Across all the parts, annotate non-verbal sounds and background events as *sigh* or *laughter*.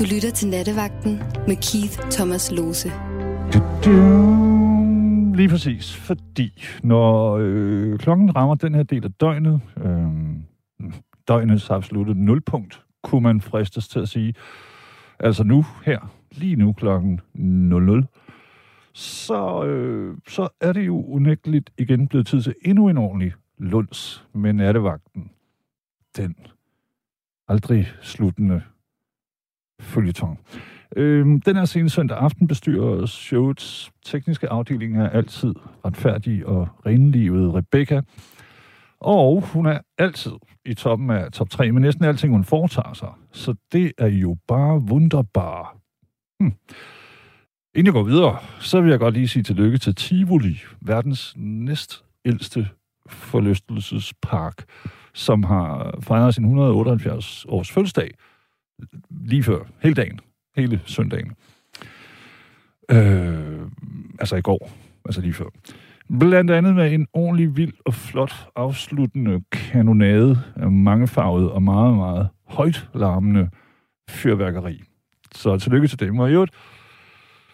Du lytter til Nattevagten med Keith Thomas Lose. Lige præcis, fordi når øh, klokken rammer den her del af døgnet, øh, døgnets absolutte nulpunkt, kunne man fristes til at sige, altså nu, her, lige nu klokken 00, så, øh, så er det jo unægteligt igen blevet tid til endnu en ordentlig lunds med nattevagten. Den aldrig sluttende følgetong. Øhm, den her scene søndag aften bestyrer showets tekniske afdeling er altid retfærdig og renlivet Rebecca. Og hun er altid i toppen af top 3 med næsten alting, hun foretager sig. Så det er jo bare wunderbar. Hm. Inden jeg går videre, så vil jeg godt lige sige tillykke til Tivoli, verdens næst ældste forlystelsespark, som har fejret sin 178 års fødselsdag lige før, hele dagen, hele søndagen. Øh, altså i går, altså lige før. Blandt andet med en ordentlig vild og flot afsluttende kanonade af mangefarvet og meget, meget højt larmende fyrværkeri. Så tillykke til dem. Og i øvrigt,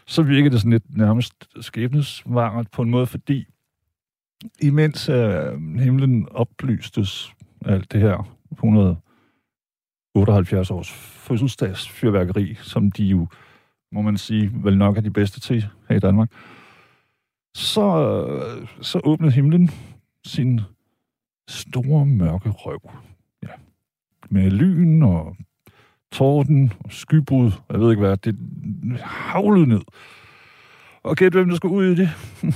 så virker det sådan lidt nærmest skæbnesvangert på en måde, fordi imens uh, himlen oplystes alt det her 100 78 års fødselsdagsfyrværkeri, som de jo, må man sige, vel nok er de bedste til her i Danmark, så, så åbnede himlen sin store mørke røv. Ja. Med lyn og torden og skybrud, jeg ved ikke hvad, det havlede ned. Og gæt, hvem der skulle ud i det? *laughs*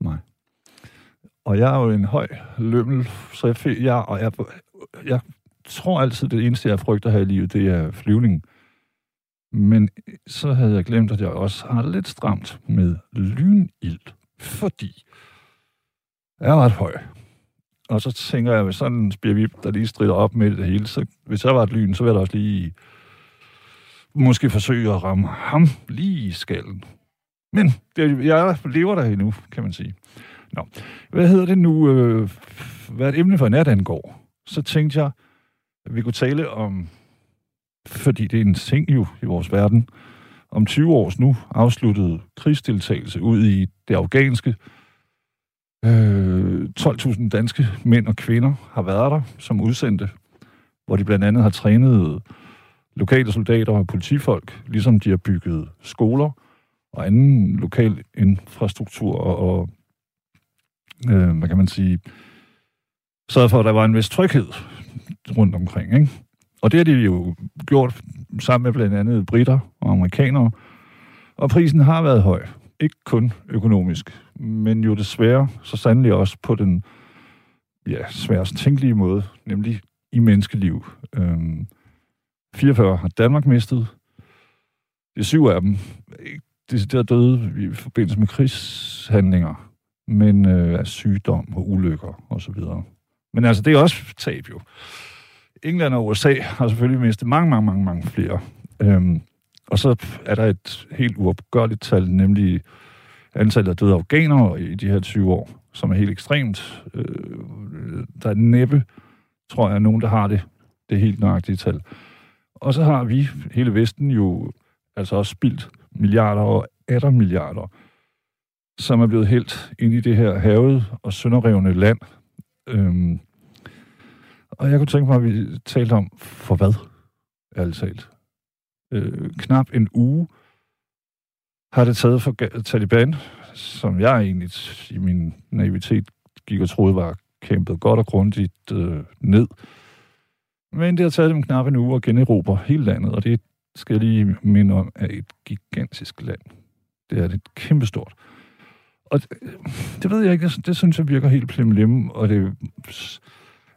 Nej. Og jeg er jo en høj lømmel, så jeg, jeg, og jeg, jeg tror altid, det eneste, jeg frygter her i livet, det er flyvning. Men så havde jeg glemt, at jeg også har lidt stramt med lynild, fordi jeg er ret høj. Og så tænker jeg, hvis sådan en spirvip, der lige strider op med det hele, så hvis jeg var et lyn, så ville jeg også lige måske forsøge at ramme ham lige i skallen. Men det, jeg lever der endnu, kan man sige. Nå, hvad hedder det nu? Øh, hvad et emne for nat angår? Så tænkte jeg, vi kunne tale om, fordi det er en ting jo i vores verden, om 20 års nu afsluttede krigsdeltagelse ud i det afghanske. Øh, 12.000 danske mænd og kvinder har været der som udsendte, hvor de blandt andet har trænet lokale soldater og politifolk, ligesom de har bygget skoler og anden lokal infrastruktur og, og øh, hvad kan man sige, sørget for, at der var en vis tryghed rundt omkring. Ikke? Og det har de jo gjort sammen med blandt andet britter og amerikanere. Og prisen har været høj. Ikke kun økonomisk, men jo desværre så sandelig også på den ja, sværest tænkelige måde, nemlig i menneskeliv. Øhm, 44 har Danmark mistet. Det er syv af dem. Det er døde i forbindelse med krigshandlinger, men øh, af sygdom og ulykker osv. Men altså, det er også tab jo. England og USA har selvfølgelig mistet mange, mange, mange, mange flere. Øhm, og så er der et helt uopgørligt tal, nemlig antallet af døde afghanere i de her 20 år, som er helt ekstremt. Øh, der er næppe, tror jeg, nogen, der har det, det helt nøjagtige tal. Og så har vi, hele Vesten, jo altså også spildt milliarder og 18 milliarder, som er blevet helt ind i det her havet og sønderrevne land. Øhm, og jeg kunne tænke mig, at vi talte om, for hvad, ærligt talt. Øh, knap en uge har det taget for Taliban, som jeg egentlig i min naivitet gik og troede var kæmpet godt og grundigt øh, ned. Men det har taget dem knap en uge at generobre hele landet, og det skal jeg lige minde om, er et gigantisk land. Det er et kæmpestort. Og det, øh, det ved jeg ikke, det, det synes jeg virker helt plimlim, og det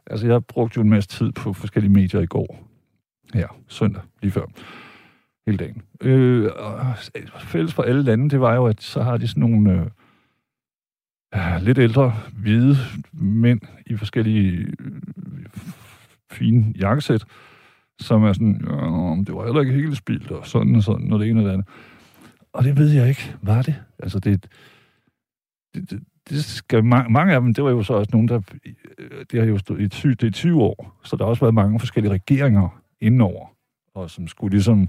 Altså, jeg brugte jo en masse tid på forskellige medier i går. Ja, søndag, lige før. Hele dagen. Øh, fælles for alle lande, det var jo, at så har de sådan nogle øh, ah, lidt ældre, hvide mænd i forskellige øh, fine jakkesæt, som er sådan, det var heller ikke helt spildt, og sådan og sådan, og det ene og det andet. Og det ved jeg ikke, var det? Altså, det, det, det, det skal, mange af dem, det var jo så også nogen, der øh, det har jo stået i 20, det er 20 år, så der har også været mange forskellige regeringer indenover, og som skulle ligesom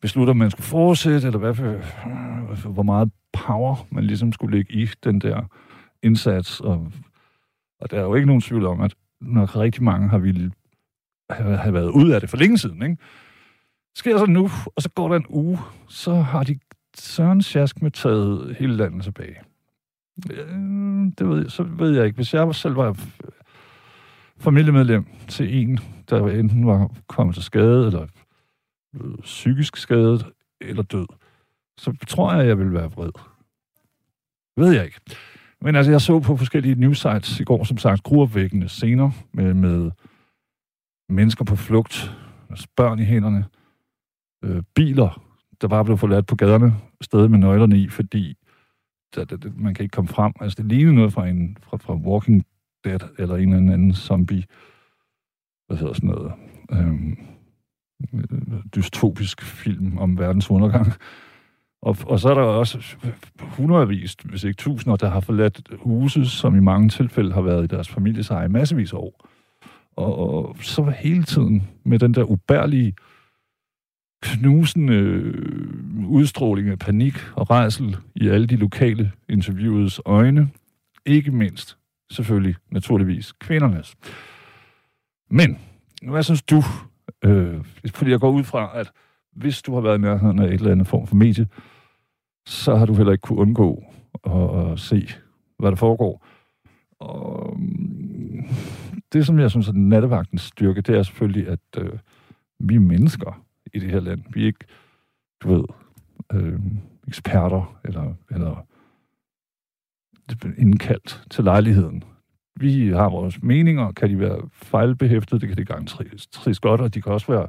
beslutte, om man skulle fortsætte, eller hvad for, øh, hvor meget power man ligesom skulle lægge i den der indsats. Og, og der er jo ikke nogen tvivl om, at nok rigtig mange har ville have været ud af det for længe siden, ikke? sker så nu, og så går der en uge, så har de Søren Sjask med taget hele landet tilbage. Øh, det ved jeg, så ved jeg ikke. Hvis jeg selv var familiemedlem til en, der enten var kommet til skade, eller psykisk skadet, eller død, så tror jeg, at jeg ville være vred. Ved jeg ikke. Men altså, jeg så på forskellige news sites i går, som sagt, gruopvækkende scener med, med mennesker på flugt, altså børn i hænderne, øh, biler, der bare blev forladt på gaderne, stadig med nøglerne i, fordi der, der, man kan ikke komme frem. Altså, det ligner noget fra, en, fra, fra Walking Dead, eller en eller anden zombie, hvad hedder sådan noget, øhm, dystopisk film om verdens undergang. Og, og så er der også hundredvis, hvis ikke tusinder, der har forladt huse, som i mange tilfælde har været i deres families eje massevis af år. Og, og så hele tiden med den der ubærlige, knusende øh, udstråling af panik og rejsel i alle de lokale interviewets øjne. Ikke mindst, selvfølgelig, naturligvis, kvindernes. Men, hvad synes du? Øh, fordi jeg går ud fra, at hvis du har været i nærheden af et eller andet form for medie, så har du heller ikke kunne undgå at, at se, hvad der foregår. Og mm, det, som jeg synes er nattevagtens styrke, det er selvfølgelig, at øh, vi er mennesker i det her land. Vi er ikke, du ved, øh, eksperter eller, eller indkaldt til lejligheden. Vi har vores meninger. Kan de være fejlbehæftet? Det kan det garanteres godt, og de kan også være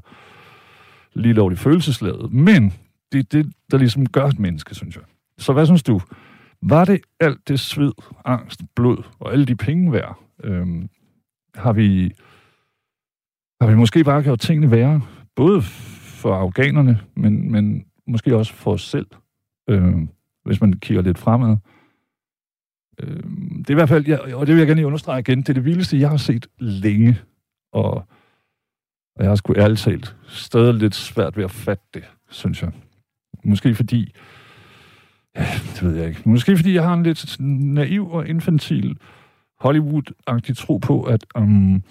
lige lovligt følelsesladet. Men det er det, der ligesom gør et menneske, synes jeg. Så hvad synes du? Var det alt det sved, angst, blod og alle de penge værd? Øhm, har vi har vi måske bare gjort tingene værre? Både for afghanerne, men, men måske også for os selv, øh, hvis man kigger lidt fremad. Øh, det er i hvert fald, ja, og det vil jeg gerne understrege igen, det er det vildeste, jeg har set længe, og, og jeg har sgu ærligt talt stadig lidt svært ved at fatte det, synes jeg. Måske fordi, ja, det ved jeg ikke, måske fordi jeg har en lidt naiv og infantil Hollywood-agtig tro på, at um,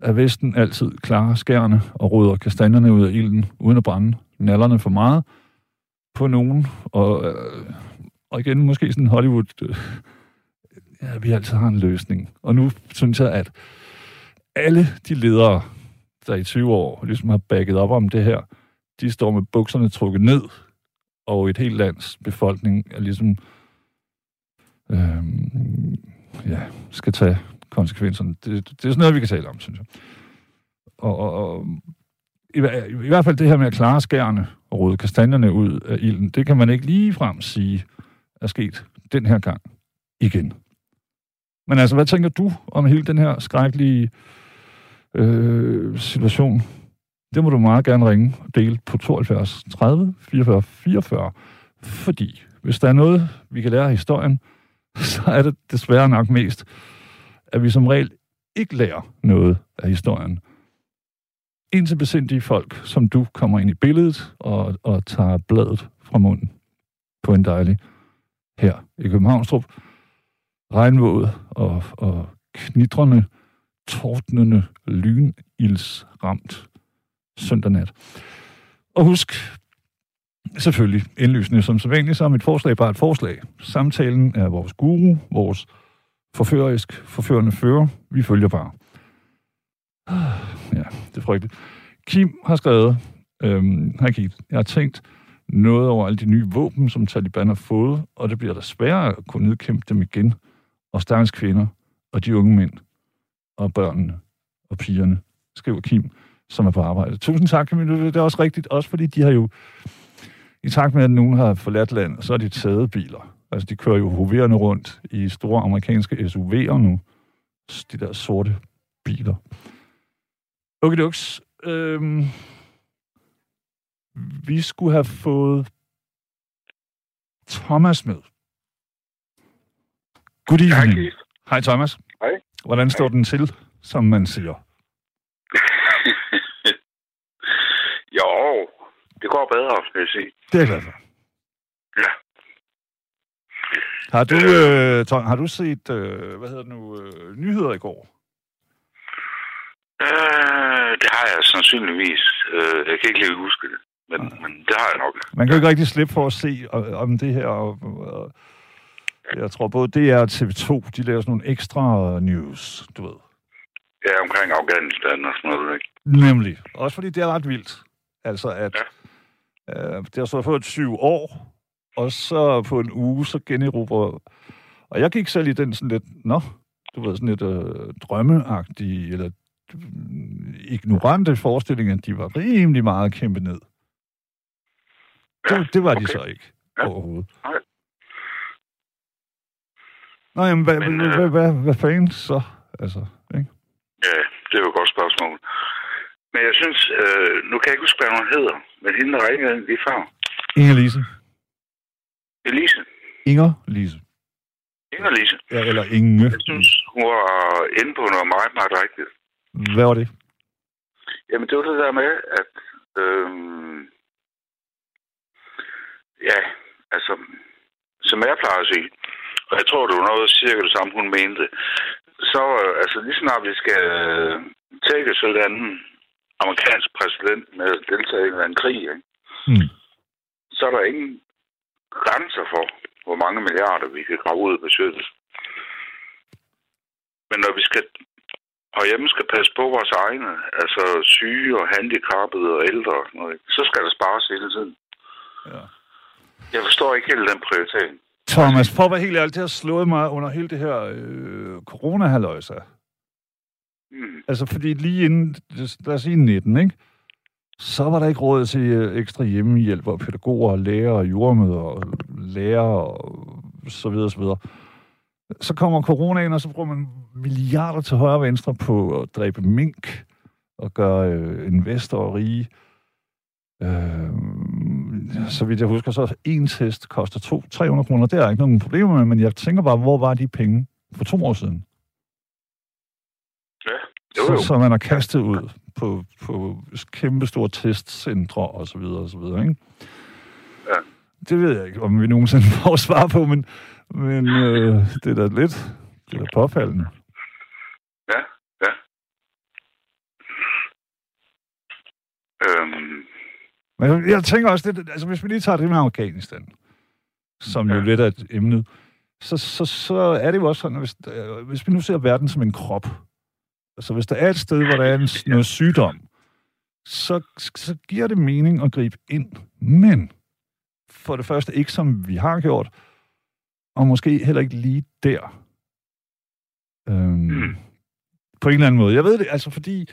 at Vesten altid klarer skærene og rydder kastanjerne ud af ilden, uden at brænde nallerne for meget på nogen. Og, øh, og igen, måske sådan Hollywood, øh, ja, vi altid har en løsning. Og nu synes jeg, at alle de ledere, der i 20 år ligesom har bakket op om det her, de står med bukserne trukket ned, og et helt lands befolkning er ligesom øh, ja, skal tage konsekvenserne. Det, det er sådan noget, vi kan tale om, synes jeg. Og, og, og i, i hvert fald det her med at klare skærne og rode kastanjerne ud af ilden, det kan man ikke lige frem sige er sket den her gang igen. Men altså, hvad tænker du om hele den her skrækkelige øh, situation? Det må du meget gerne ringe og dele på 72 30 44 44, fordi hvis der er noget, vi kan lære af historien, *laughs* så er det desværre nok mest, at vi som regel ikke lærer noget af historien. Indtil besindige folk, som du, kommer ind i billedet og, og tager bladet fra munden på en dejlig her i Københavnstrup. Regnvåd og, og knitrende, tordnende, lynildsramt søndag nat. Og husk, selvfølgelig, indlysende som så vanligt, så er mit forslag bare et forslag. Samtalen er vores guru, vores forførerisk, forførende fører. Vi følger bare. Ja, det er frygteligt. Kim har skrevet, øhm, hej Kim, jeg har tænkt noget over alle de nye våben, som Taliban har fået, og det bliver da sværere at kunne nedkæmpe dem igen. Og stakkels kvinder, og de unge mænd, og børnene, og pigerne, skriver Kim, som er på arbejde. Tusind tak, Kim, Det er også rigtigt, også fordi de har jo, i takt med, at nogen har forladt landet, så er de taget biler. Altså, de kører jo hoverende rundt i store amerikanske SUV'er nu. De der sorte biler. Okay, duks. Øhm, vi skulle have fået Thomas med. Good evening. Hej, Hej Thomas. Hej. Hvordan står Hej. den til, som man siger? *laughs* jo, det går bedre, skal jeg sige. Det er for. Ja. Har du, øh, Tom, har du set, øh, hvad hedder det nu, øh, nyheder i går? Øh, det har jeg sandsynligvis. Øh, jeg kan ikke lige huske det, men, men det har jeg nok. Man kan jo ikke rigtig slippe for at se øh, om det her. Og, og, jeg tror både DR og TV2, de laver sådan nogle ekstra news, du ved. Ja, omkring Afghanistan og sådan noget, ikke? Nemlig. Også fordi det er ret vildt. Altså, at ja. øh, det har så fået 20 år, og så på en uge, så generober... Og jeg gik selv i den sådan lidt, nå, du ved, sådan lidt øh, drømmeagtig, eller øh, ignorante forestilling, at de var rimelig meget kæmpe ned. Ja, Det, det var de okay. så ikke Ja. overhovedet. Nej. Nå, jamen, hvad, Men, hvad, øh, hvad, hvad, hvad fanden så? Altså, ikke? Ja, det er jo et godt spørgsmål. Men jeg synes, øh, nu kan jeg ikke huske, hvad hun hedder, men hende, ringede lige før. Inger Lise. Elise. Inger Lise. Inger Lise. Ja, eller Inge. Jeg synes, hun var inde på noget meget, meget rigtigt. Hvad var det? Jamen, det var det der med, at... Øhm, ja, altså... Som jeg plejer at sige, og jeg tror, det var noget cirka det samme, hun mente, så øh, altså lige snart vi skal øh, tække sådan en amerikansk præsident med at deltage i en anden krig, ikke? Hmm. så er der ingen grænser for, hvor mange milliarder vi kan grave ud af budgettet. Men når vi skal herhjemme skal passe på vores egne, altså syge og handicappede og ældre og sådan noget, så skal der spares hele tiden. Ja. Jeg forstår ikke helt den prioritering. Thomas, for at være helt ærlig, det har slået mig under hele det her øh, corona-halløjsa. Hmm. Altså, fordi lige inden, lad os sige 19, ikke? Så var der ikke råd til øh, ekstra hjemmehjælp og pædagoger og læger og jordmøder og lærer og så videre, så videre. Så kommer corona ind, og så bruger man milliarder til højre og venstre på at dræbe mink og gøre øh, investorer rige. Øh, så vidt jeg husker, så en test koster 200-300 kroner. Det er ikke nogen problemer med, men jeg tænker bare, hvor var de penge for to år siden? Jo, jo. Så, man har kastet ud på, på kæmpe store testcentre og så videre og så videre, ikke? Ja. Det ved jeg ikke, om vi nogensinde *laughs* får svar på, men, men øh, det er da lidt det er da påfaldende. Ja, ja. Øhm, Men jeg, tænker også, det, altså hvis vi lige tager det med Afghanistan, som jo Ja. lidt er et emne, så, så, så er det jo også sådan, at hvis, øh, hvis vi nu ser verden som en krop, altså hvis der er et sted, hvor der er en, noget sygdom, så, så giver det mening at gribe ind. Men for det første ikke som vi har gjort, og måske heller ikke lige der. Øhm, Mm. På en eller anden måde. Jeg ved det, altså fordi,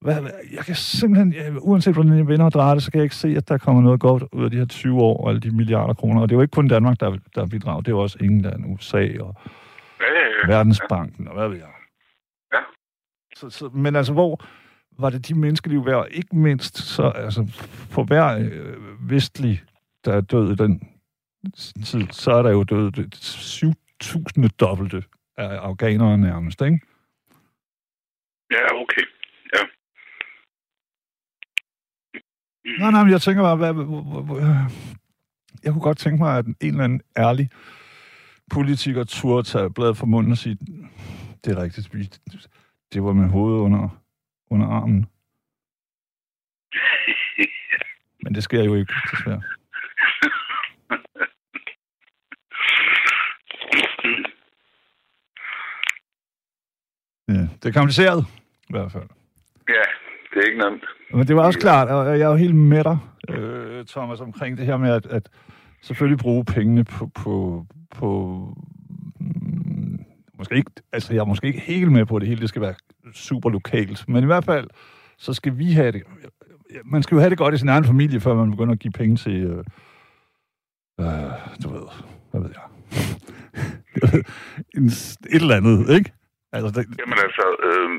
hvad, jeg kan simpelthen, jeg, uanset hvordan jeg vender og drejer det, så kan jeg ikke se, at der kommer noget godt ud af de her 20 år og alle de milliarder kroner. Og det er jo ikke kun Danmark, der, der bidrager. Det er jo også England, USA og ja, ja, ja. Verdensbanken og hvad ved jeg. Så, så, men altså, hvor var det de menneskeliv værd? Ikke mindst, så altså, for hver øh, vestlig, der er død i den tid, så er der jo død det 7.000 dobbelte af afghanere nærmest, ikke? Ja, okay. Ja. Nej, nej, men jeg tænker bare, hvad, hvor, jeg kunne godt tænke mig, at en eller anden ærlig politiker turde tage bladet fra munden og sige, det er rigtigt, det var med hovedet under, under armen. *laughs* Men det sker jo ikke, desværre. Ja, det er kompliceret, i hvert fald. ja, det er ikke nemt. Men det var også klart, og jeg er jo helt med dig, øh, Thomas, omkring det her med, at, at selvfølgelig bruge pengene på, på, på mm, måske ikke, altså jeg er måske ikke helt med på, at det hele det skal være super lokalt, men i hvert fald, så skal vi have det. Man skal jo have det godt i sin egen familie, før man begynder at give penge til, øh, øh, du ved, hvad ved jeg, *laughs* en, et eller andet, ikke? Altså, det, Jamen altså, øh,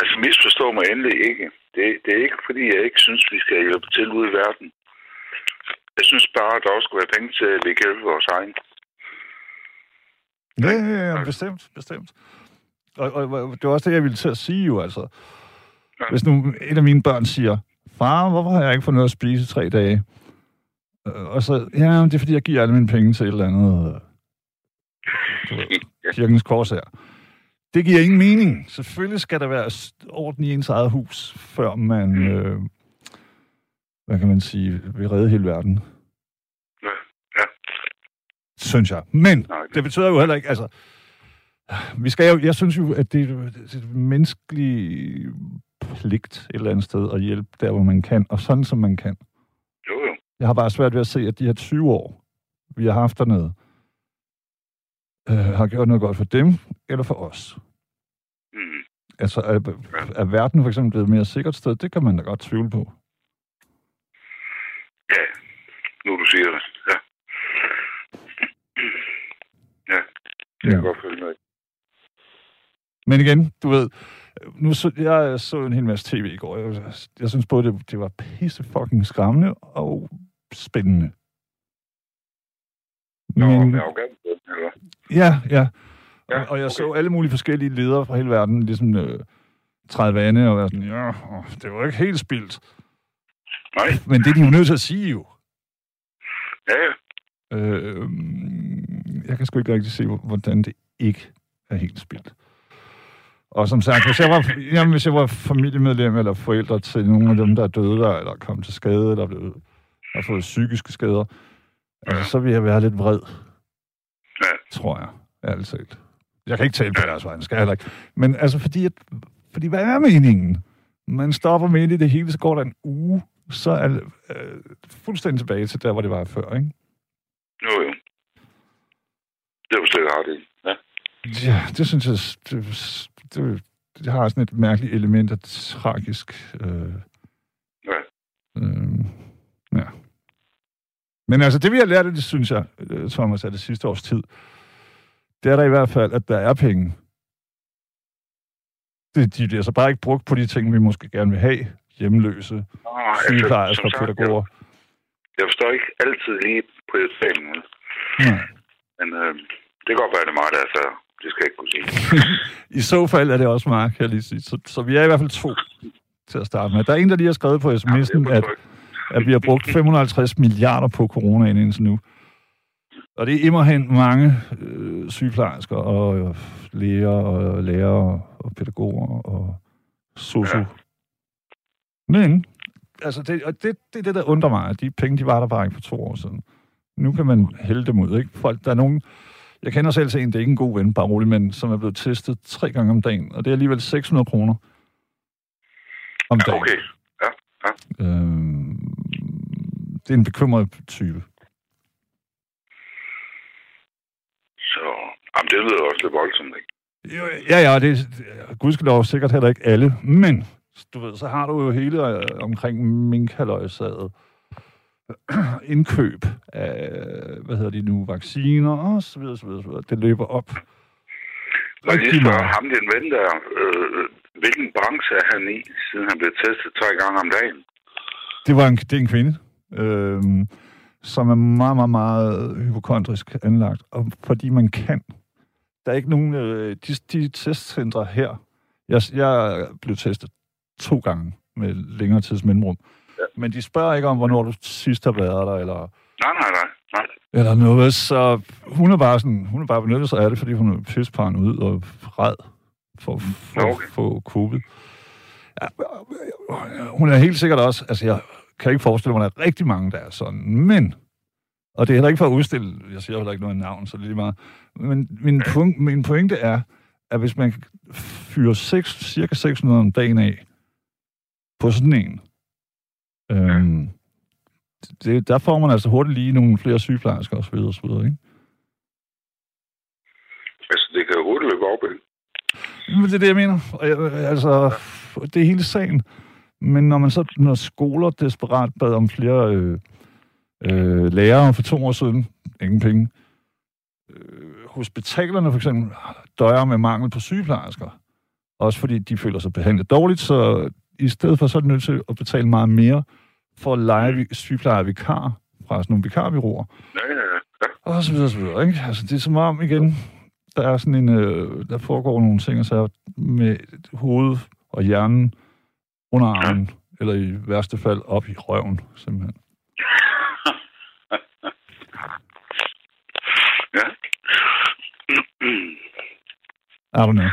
altså misforstå mig endelig ikke. Det, det er ikke, fordi jeg ikke synes, vi skal hjælpe til ude i verden. Jeg synes bare, at der også skal være penge til, at vi kan hjælpe vores egen. Ja, ja, ja, bestemt, bestemt. Og, og, og det var også det, jeg ville til at sige jo, altså. Ja. Hvis nu et af mine børn siger, far, hvorfor har jeg ikke fået noget at spise i tre dage? Øh, Og så, ja, det er fordi, jeg giver alle mine penge til et eller andet, ved, *laughs* kirkens kors her. Det giver ingen mening. Selvfølgelig skal der være orden i ens eget hus, før man, Mm. øh, hvad kan man sige, vil redde hele verden. Ja. Ja. Synes jeg. Men Nej, det- det betyder jo heller ikke, altså, vi skal jo, jeg synes jo, at det er en menneskelig pligt et eller andet sted at hjælpe der, hvor man kan, og sådan som man kan. Jo, jo. Jeg har bare svært ved at se, at de her 20 år, vi har haft dernede, øh, har gjort noget godt for dem eller for os. Mm. Altså, er, er verden for eksempel blevet et mere sikkert sted? Det kan man da godt tvivle på. Ja, nu du siger det. Ja. Ja, det kan jeg godt følge med. Men igen, du ved, nu så, jeg så en hel masse tv i går. Jeg, jeg synes både, det, det var pisse fucking skræmmende og spændende. Nå, Men- Afghanistan, eller? Ja, ja. Ja, Og, og jeg okay. så alle mulige forskellige ledere fra hele verden, ligesom øh, træde vande og være sådan, ja, åh, det var ikke helt spildt. Nej, Men det er de jo nødt til at sige jo. ja, ja. Øh, jeg kan sgu ikke rigtig se, hvordan det ikke er helt spildt. Og som sagt, hvis jeg var, jamen, hvis jeg var familiemedlem eller forældre til nogle af dem, der er døde der, eller kom til skade, eller blevet, har fået psykiske skader, altså, så ville jeg være lidt vred, Ja. tror jeg, ærligt talt. Jeg kan ikke tale på deres vegne, skal jeg heller ikke. Men altså, fordi, at, fordi hvad er meningen? Man stopper midt i det hele, så går der en uge, så er øh, fuldstændig tilbage til der, hvor det var før, ikke? Jo, jo. Det er du sikkert ret i. Ja. Ja, det synes jeg, det, det, det har sådan et mærkeligt element af tragisk. Øh, Ja. øh, ja. Men altså, det vi har lært det, synes jeg, øh, Thomas, af det sidste års tid, det er der i hvert fald, at der er penge. Det, de bliver så bare ikke brugt på de ting, vi måske gerne vil have. Hjemløse, altså, sygeplejersker, sagt, pædagoger. Jeg, jeg forstår ikke altid lige prioriteringen. Nej. Men øh, det kan godt være, det er mig, der er så det skal jeg ikke kunne sige. *laughs* I så fald er det også Mark, kan jeg lige sige. Så, så vi er i hvert fald to til at starte med. Der er en, der lige har skrevet på sms'en, Ja, at, at vi har brugt 550 milliarder på coronaen indtil nu. Og det er immerhen mange øh, sygeplejersker og øh, læger og lærere og pædagoger og sosu. Ja. Men, altså det, og det, det er det, der undrer mig, at de penge, de var der bare ikke for to år siden. Nu kan man hælde dem ud, ikke? Folk, der er nogen, jeg kender selv til en, det er ikke en god ven, bare rolig, men som er blevet testet tre gange om dagen, og det er alligevel 600 kroner om Ja, dagen. okay. Øhm, det er en bekymret type. Så jamen, det lyder også lidt voldsomt, ikke? Jo, Ja, ja, det er gudskelov sikkert heller ikke alle, men du ved, så har du jo hele øh, omkring minkhalløjsaget *clears throat* indkøb af, hvad hedder de nu, vacciner og så videre, så videre, så videre. Det løber op. Og lige Rigtig spørge meget. ham, din ven der, øh, hvilken branche er han i, siden han blev testet tre gange om dagen? Det var en, det er en kvinde, øh, som er meget, meget, meget hypokondrisk anlagt, og fordi man kan. Der er ikke nogen... Øh, de, de testcentre her... Jeg, jeg blev testet to gange med længere tids mellemrum. Ja. Men de spørger ikke om, hvornår du sidst har været der, eller, Nej, nej, nej. nej. eller noget. Så hun er bare sådan, hun er bare benyttet sig af det, fordi hun er pissparen ud og red for, for okay. få covid. Ja, hun er helt sikkert også, altså jeg kan ikke forestille mig, at der er rigtig mange, der er sådan, men, og det er heller ikke for at udstille, jeg siger heller ikke noget navn, så det er lige meget, men min, punkt, min pointe er, at hvis man fyrer 6, cirka 600 om dagen af på sådan en, øhm, det, der får man altså hurtigt lige nogle flere sygeplejersker og så videre, og så videre, ikke? Altså, det kan hurtigt løbe op, ikke? Men det er det, jeg mener. Altså, det er hele sagen. Men når man så, når skoler desperat bad om flere øh, øh, lærere for to år siden, ingen penge. Øh, hospitalerne for eksempel døjer med mangel på sygeplejersker. Også fordi de føler sig behandlet dårligt, så i stedet for så er de nødt til at betale meget mere for at lege vi- sygeplejer vikar fra sådan nogle vikarbyråer. Ja, ja, ja. ja. Og så videre, så videre, ikke? Altså, det er som om, igen, der er sådan en, øh, der foregår nogle ting, og så med hovedet og hjernen under armen, Eller i værste fald op i røven, simpelthen. *laughs* ja. I don't know.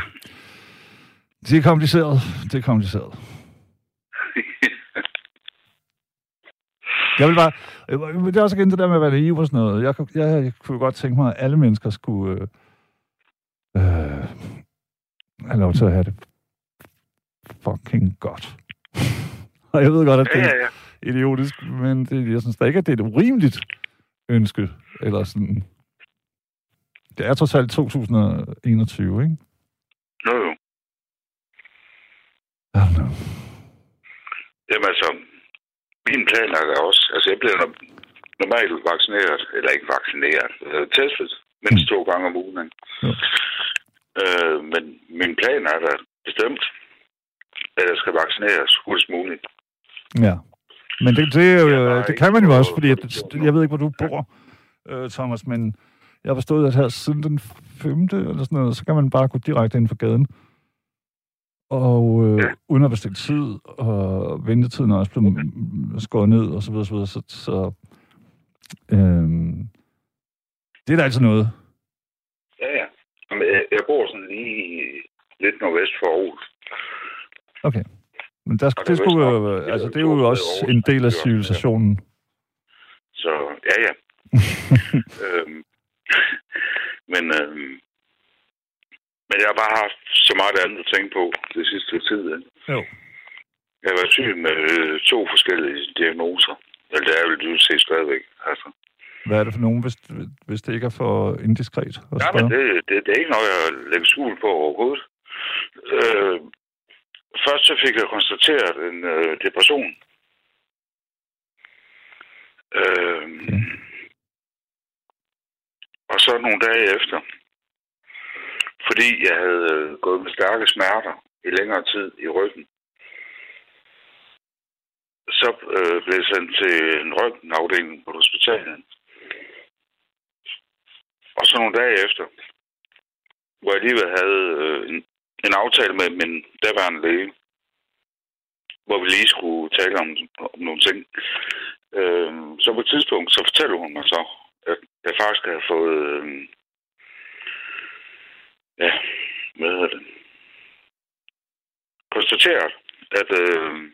Det er kompliceret. Det er kompliceret. Jeg vil bare... øh, Det er også igen det der med at være naiv og sådan noget. Jeg, kunne- jeg, jeg kunne godt tænke mig, at alle mennesker skulle... Øh, øh, have lov til at have det fucking godt. *laughs* og jeg ved godt, at ja, det ja, er ja. idiotisk, men det, jeg synes da ikke, at det er et urimeligt ønske. Eller sådan... Det er trods alt 2021, ikke? Jo, jo. I don't know. Jamen altså, min plan er også, altså jeg bliver no- normalt vaccineret, eller ikke vaccineret, øh, testet mindst to gange om ugen. Jo. Øh, men min plan er da bestemt, at jeg skal vaccineres hurtigst muligt. Ja. Men det, det, Jeg var det kan man jo også, fordi produktionen. jeg ved ikke, hvor du bor, øh, Thomas, men jeg har forstået, at her siden den 5. eller sådan noget, så kan man bare gå direkte ind for gaden. Og øh, Ja. uden at bestille tid, og ventetiden er også blevet mm, skåret ned, og så videre, så videre. Så, så øh, det er da altså noget. Ja, ja. Jeg, bor sådan lige lidt nordvest for Aarhus. Okay. Men der, det, skulle, jo, altså, det er jo også en del af civilisationen. Så ja, ja. *laughs* øhm, men, øhm, men jeg har bare haft så meget andet at tænke på det sidste tid. Jo. Jeg været syg med øh, to forskellige diagnoser. Eller det er vel du se stadigvæk. Altså. Hvad er det for nogen, hvis, hvis det ikke er for indiskret? at Ja, men det, det, det er ikke noget, jeg lægger skjul på overhovedet. Øh, først så fik jeg konstateret en øh, depression. Øh, og så nogle dage efter, fordi jeg havde øh, gået med stærke smerter i længere tid i ryggen, så øh, blev jeg sendt til en røntgenafdeling på hospitalet. Og så nogle dage efter, hvor jeg alligevel havde øh, en, en aftale med min daværende læge, hvor vi lige skulle tale om, om nogle ting. Øh, så på et tidspunkt, så fortæller hun mig så, at jeg faktisk havde fået, øh, ja, hvad hedder det, konstateret, at, øh,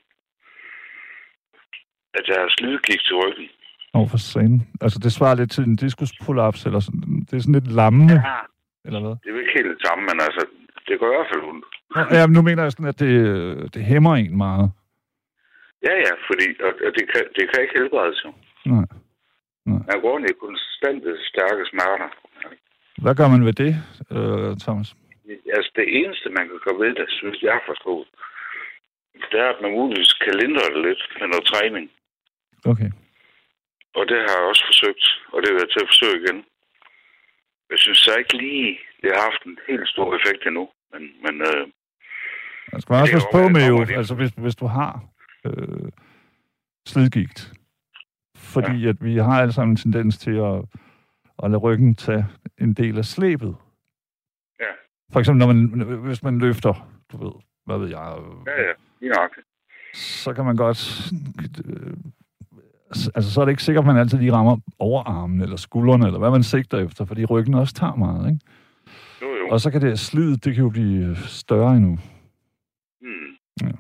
at jeg har slidgik til ryggen. Åh, for satan. Altså, det svarer lidt til en diskusprolaps, eller sådan. Det er sådan lidt lammende, ja. eller hvad? Det er ikke helt det samme, men altså, det går i hvert fald ondt. Ja, men nu mener jeg sådan, at det, det hæmmer en meget. Ja, ja, fordi og, og det, kan, det kan ikke helbredes jo. Nej. Man går rundt i konstant stærke smerter. Hvad gør man ved det, øh, Thomas? Altså, det eneste, man kan gøre ved det, synes jeg har forstået, det er, at man muligvis kan lindre det lidt med noget træning. Okay. Og det har jeg også forsøgt, og det vil jeg til at forsøge igen. Jeg synes så ikke lige, det har haft en helt stor effekt endnu. Men, men øh, Man skal også Det er passe på med jo, altså hvis, hvis du har øh, slidgigt, fordi ja. at vi har alle sammen en tendens til at, at lade ryggen tage en del af slæbet. Ja. For eksempel, når man, hvis man løfter, du ved, hvad ved jeg, ja, ja, lige nok. så kan man godt... Øh, altså, så er det ikke sikkert, at man altid lige rammer overarmen eller skuldrene, eller hvad man sigter efter, fordi ryggen også tager meget, ikke? Jo, jo. Og så kan det slid, det kan jo blive større endnu. Hmm. Ja.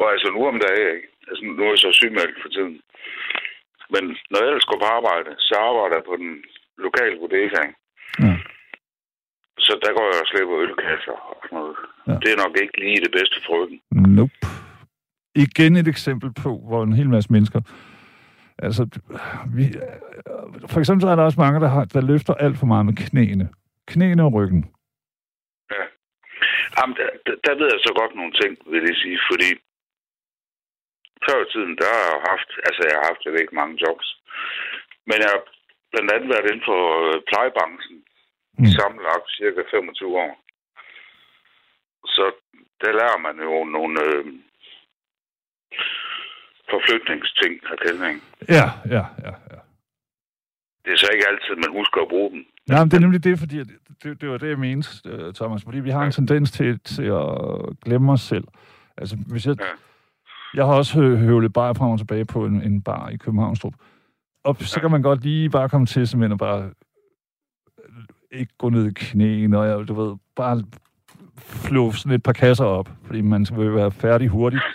Og altså nu om dagen, ikke? Altså nu er jeg så sygemeldt for tiden. Men når jeg ellers går på arbejde, så arbejder jeg på den lokale bodega. Ja. Så der går jeg og slæber ølkasser og sådan noget. Ja. Det er nok ikke lige det bedste for ryggen. Nope. Igen et eksempel på, hvor en hel masse mennesker... Altså, vi, for eksempel så er der også mange, der, har, der løfter alt for meget med knæene. Knæene og ryggen. Jamen, der, der, ved jeg så godt nogle ting, vil jeg sige, fordi før i tiden, der har jeg haft, altså jeg har haft, jeg ved ikke, mange jobs, men jeg har blandt andet været inden for øh, plejebranchen mm. i Mm. sammenlagt cirka 25 år. Så der lærer man jo nogle øh, forflytningsting af kældning. Ja, ja, ja, ja. Det er så ikke altid, man husker at bruge dem. Nej, men det er nemlig det, fordi det, det var det, jeg mente, øh, Thomas. Fordi vi har en tendens til, til at glemme os selv. Altså, hvis jeg, Ja. Jeg har også hø- høvlet bare frem og tilbage på en, en bar i Københavnstrup. Og så kan man godt lige bare komme til simpelthen og bare øh, ikke gå ned i knæene, og jeg, du ved, bare flå sådan et par kasser op, fordi man vil være færdig hurtigt. *laughs*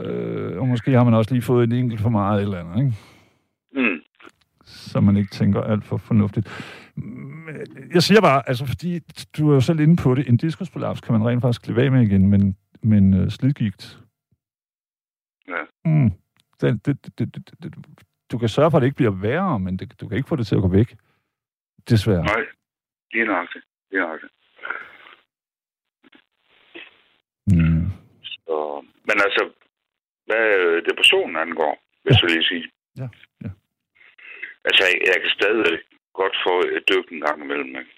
øh, og måske har man også lige fået en enkelt for meget eller andet, ikke? Mm. så man ikke tænker alt for fornuftigt. Men Jeg siger bare, altså fordi du er jo selv inde på det, en diskusprolaps kan man rent faktisk klippe af med igen, men, men uh, slidgigt, Ja. mm, det, det, det, det, det, du kan sørge for, at det ikke bliver værre, men det, du kan ikke få det til at gå væk. Desværre. Nej, lige nøjagtigt. Lige nøjagtigt. Mm. Så, men altså, hvad øh, depressionen angår, vil jeg så lige sige. Ja, ja. Altså, jeg, jeg kan stadig godt få et dyk en gang imellem. Ikke?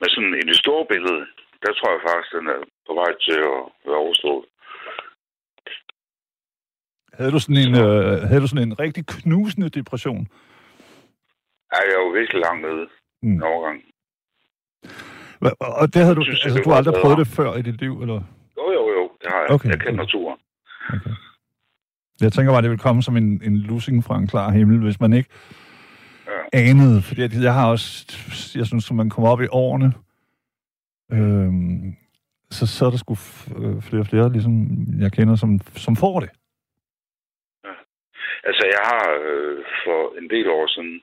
Men sådan i det store billede, der tror jeg faktisk, den er på vej til at være overstået. Havde, du sådan en, øh, havde du sådan en rigtig knusende depression? Ja, jeg jo virkelig langt nede Mm. en overgang. Og det havde du, Synes, altså det du har var aldrig prøvet det før i dit liv, eller? Jo, jo, jo, det har jeg. Okay. Jeg kender okay. Okay. Jeg tænker bare, det vil komme som en, en lussing fra en klar himmel, hvis man ikke Ja. anede. Fordi at jeg har også, jeg synes, at man kommer op i årene, øhm, så, så er der sgu øh, flere og flere, ligesom jeg kender, som, som får det. Altså, jeg har øh, for en del år siden,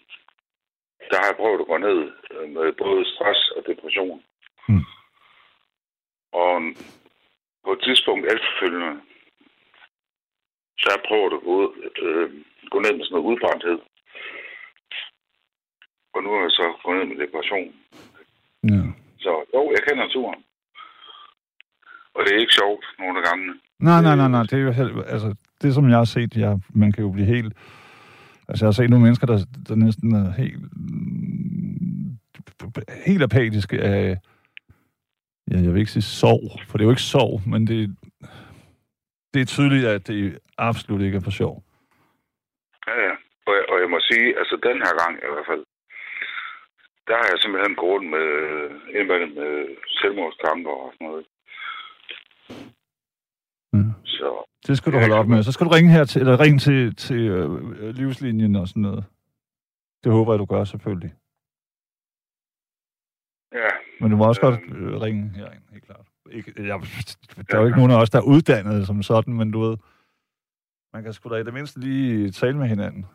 der har jeg prøvet at gå ned øh, med både stress og depression. Mm. Og på et tidspunkt efterfølgende, så jeg prøvet at gå, ud, øh, gå ned med sådan noget udbrændthed. Og nu er jeg så gået ned med depression. Ja. Så jo, jeg kender turen. Og det er ikke sjovt nogle af gangene. Nej, nej, nej, nej, det er jo helt, altså, det som jeg har set, jeg, man kan jo blive helt, altså jeg har set nogle mennesker, der, der næsten er helt, helt apatiske af, ja, jeg vil ikke sige sorg, for det er jo ikke sorg, men det, det er tydeligt, at det absolut ikke er for sjov. Ja, ja. Og jeg, og jeg må sige, altså den her gang i hvert fald, der har jeg simpelthen gået med, indimellem med selvmordstanker og sådan noget. Ja. Så Det skal du holde op med. Så skal du ringe her til, eller ringe til, til øh, livslinjen og sådan noget. Det håber jeg, du gør selvfølgelig. ja, Men du må også Øhm. godt øh, ringe herind, helt klart. Ikke, jeg, der er jo ikke nogen af os, der er uddannet som sådan, men du ved, man kan sgu da i det mindste lige tale med hinanden.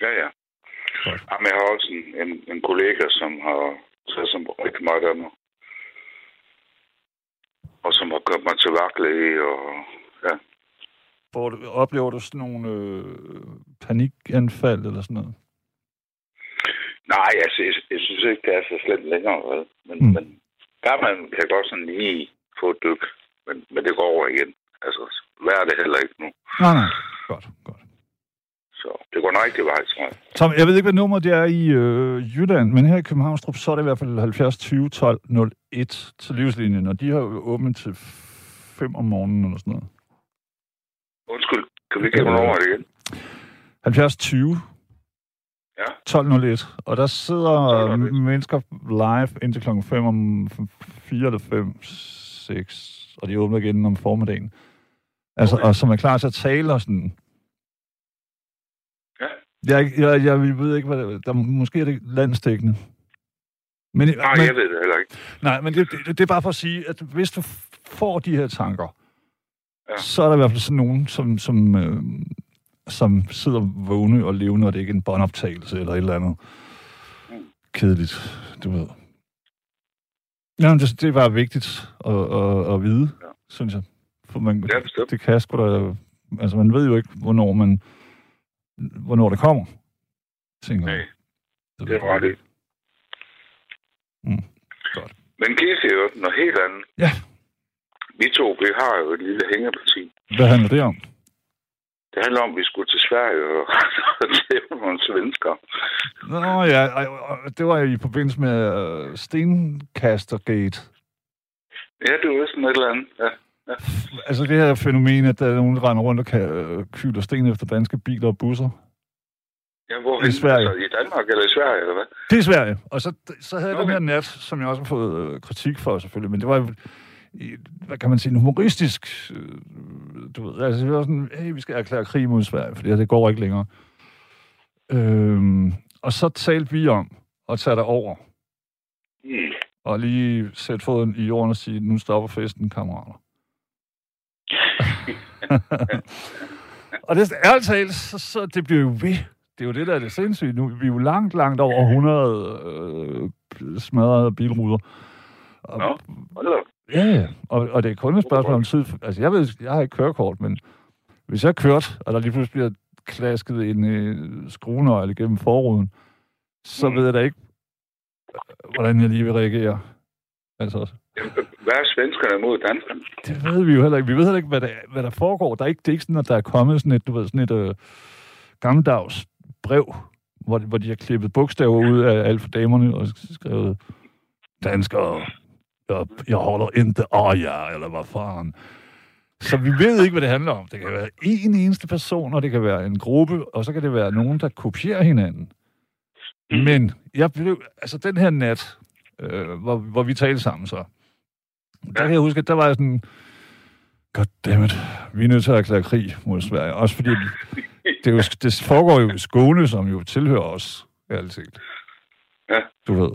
ja, ja. Godt. Jamen, jeg har også en, en, en kollega, som har taget som rigtig meget af mig. Og som har gjort mig til vagtlæge, og ja. Hvor du, oplever du sådan nogle øh, panikanfald eller sådan noget? Nej, altså, jeg, jeg synes ikke, det er så slemt længere, vel? Men, mm. men der man kan godt sådan lige få et dyk, men, men det går over igen. Altså, hvad er det heller ikke nu? Nej, nej. Godt, godt. Så det går nok ikke vej, tror jeg. Tom, jeg ved ikke, hvad nummer det er i øh, Jylland, men her i Københavnstrup, så er det i hvert fald 70 20 12 01 til livslinjen, og de har jo åbent til 5 om morgenen eller sådan noget. Undskyld, kan vi ikke have over det igen? 70 20 Ja. 12.01, og der sidder 12.01. mennesker live indtil klokken 5 om 4 eller 5, 6, og de åbner igen om formiddagen. Altså, Okay. og som er klar til at tale og sådan. Ja. Jeg, jeg, jeg ved ikke, hvad det, der, måske er det landsdækkende. Men, Nej, men, jeg ved det heller ikke. nej, men det, det, det er bare for at sige, at hvis du får de her tanker, Ja. så er der i hvert fald sådan nogen, som, som, øh, som sidder vågne og levende, og det er ikke en båndoptagelse eller et eller andet Mm. kedeligt, du ved. Men det, det er bare vigtigt at, at, at vide, Ja. synes jeg. For man, Ja, bestemt. det kan sgu da... Altså, man ved jo ikke, hvornår man... Hvornår det kommer, tænker. Nej, det er ret i. Mm, godt. Men I sige jo noget helt andet? Ja. Vi to, vi har jo et lille hængeparti. Hvad handler det om? Det handler om, at vi skulle til Sverige og *laughs* tæve nogle svensker. Nå ja, det var jo i forbindelse med uh, Stenkastergate. Ja, det var sådan et eller andet. Ja. Altså det her fænomen, at der er nogen, der render rundt og kan øh, kyler sten efter danske biler og busser. Ja, hvor I Sverige. Altså, I Danmark eller i Sverige, eller hvad? Det er Sverige. Og så, så havde jeg Okay. den her nat, som jeg også har fået øh, kritik for selvfølgelig, men det var jo, hvad kan man sige, en humoristisk øh, du ved, altså, vi var sådan, hey, vi skal erklære krig mod Sverige, for det går ikke længere. Øhm, og så talte vi om at tage det over, Mm. og lige sætte foden i jorden og sige, nu stopper festen, kammerater. *laughs* og det er ærligt talt, så, så det bliver jo ved. Det er jo det, der er det sindssyge nu. Vi er jo langt, langt over 100 øh, smadrede bilruder. Og, Nå, hold. Ja, ja. Og, og det er kun et spørgsmål om tid. Altså, jeg ved, jeg har ikke kørekort, men hvis jeg kørt, og der lige pludselig bliver klasket en øh, skruenøgle igennem forruden, så Mm. ved jeg da ikke, øh, hvordan jeg lige vil reagere. Altså, Hvad er svenskerne mod danskerne? det ved vi jo heller ikke. Vi ved heller ikke, hvad der, hvad der foregår. Der er ikke, det er ikke sådan, at der er kommet sådan et, du ved, sådan et øh, gammeldags brev, hvor, hvor de har klippet bogstaver ud af alt for damerne og skrevet, danskere, jeg, jeg holder ikke af jer, eller hvad faren. Så vi ved ikke, hvad det handler om. Det kan være en eneste person, og det kan være en gruppe, og så kan det være nogen, der kopierer hinanden. Mm. Men jeg blev, altså den her nat, øh, hvor, hvor vi talte sammen så, der kan jeg huske, at der var jeg sådan, goddammit, vi er nødt til at erklære krig mod Sverige. Også fordi, det, er jo, det foregår jo i Skåne, som jo tilhører os, set. Ja. Du ved.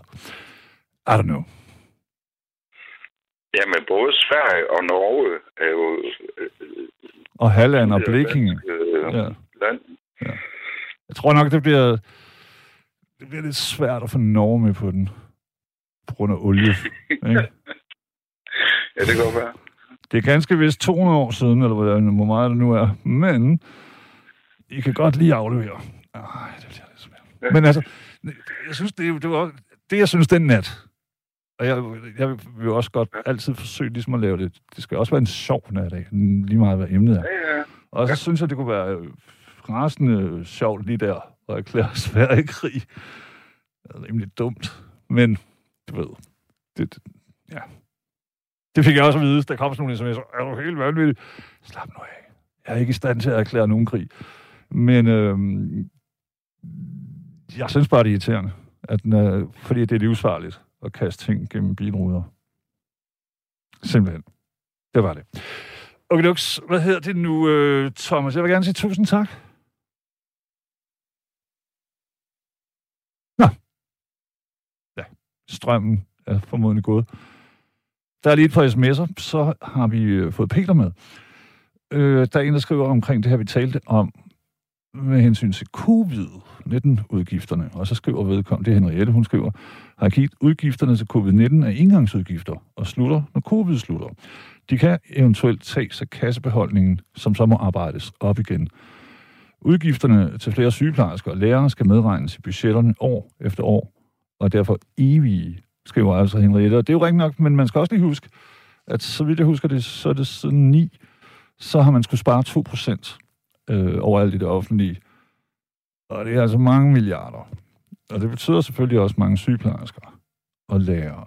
I don't know. Jamen, både Sverige og Norge er jo... øh, Og Halland og Blekinge. øh, Ja. land. Jeg tror nok, det bliver, det bliver lidt svært at få Norge med på den. På grund af olie. *laughs* ikke? Ja, det kan godt være. Det er ganske vist 200 år siden, eller hvor meget det nu er. Men I kan godt lige aflevere. Ej, det bliver lidt svært. Ja. Men altså, jeg synes, det, det var det, jeg synes den nat. Og jeg, jeg vil også godt altid forsøge ligesom at lave det. Det skal også være en sjov ikke? lige meget hvad emnet er. Ja, ja. Og så synes jeg, det kunne være øh, rasende sjovt lige der at erklære Sverige *laughs* krig. Det er rimelig dumt. Men, du ved, det, det, ja. Det fik jeg også at vide, der kom sådan nogle sms'er. Er du helt vanvittig? Slap nu af. Jeg er ikke i stand til at erklære nogen krig. Men øhm, jeg synes bare, det er irriterende. At, øh, fordi det er livsfarligt at kaste ting gennem bilruder. Simpelthen. Det var det. Okay, Lux, hvad hedder det nu, øh, Thomas? Jeg vil gerne sige tusind tak. Nå. Ja, strømmen er formodentlig gået. Der er lige et par sms'er, så har vi øh, fået Peter med. Øh, der er en, der skriver omkring det her, vi talte om med hensyn til covid-19-udgifterne. Og så skriver vedkommende, det er Henriette, hun skriver, har givet udgifterne til covid-19 er indgangsudgifter og slutter, når covid slutter. De kan eventuelt tages af kassebeholdningen, som så må arbejdes op igen. Udgifterne til flere sygeplejersker og lærere skal medregnes i budgetterne år efter år, og derfor evige, skriver altså Henriette. Og det er jo rigtigt nok, men man skal også lige huske, at så vidt jeg husker det, så er det siden 9, så har man skulle spare 2 procent øh, overalt i det offentlige. Og det er altså mange milliarder. Og det betyder selvfølgelig også mange sygeplejersker og lærere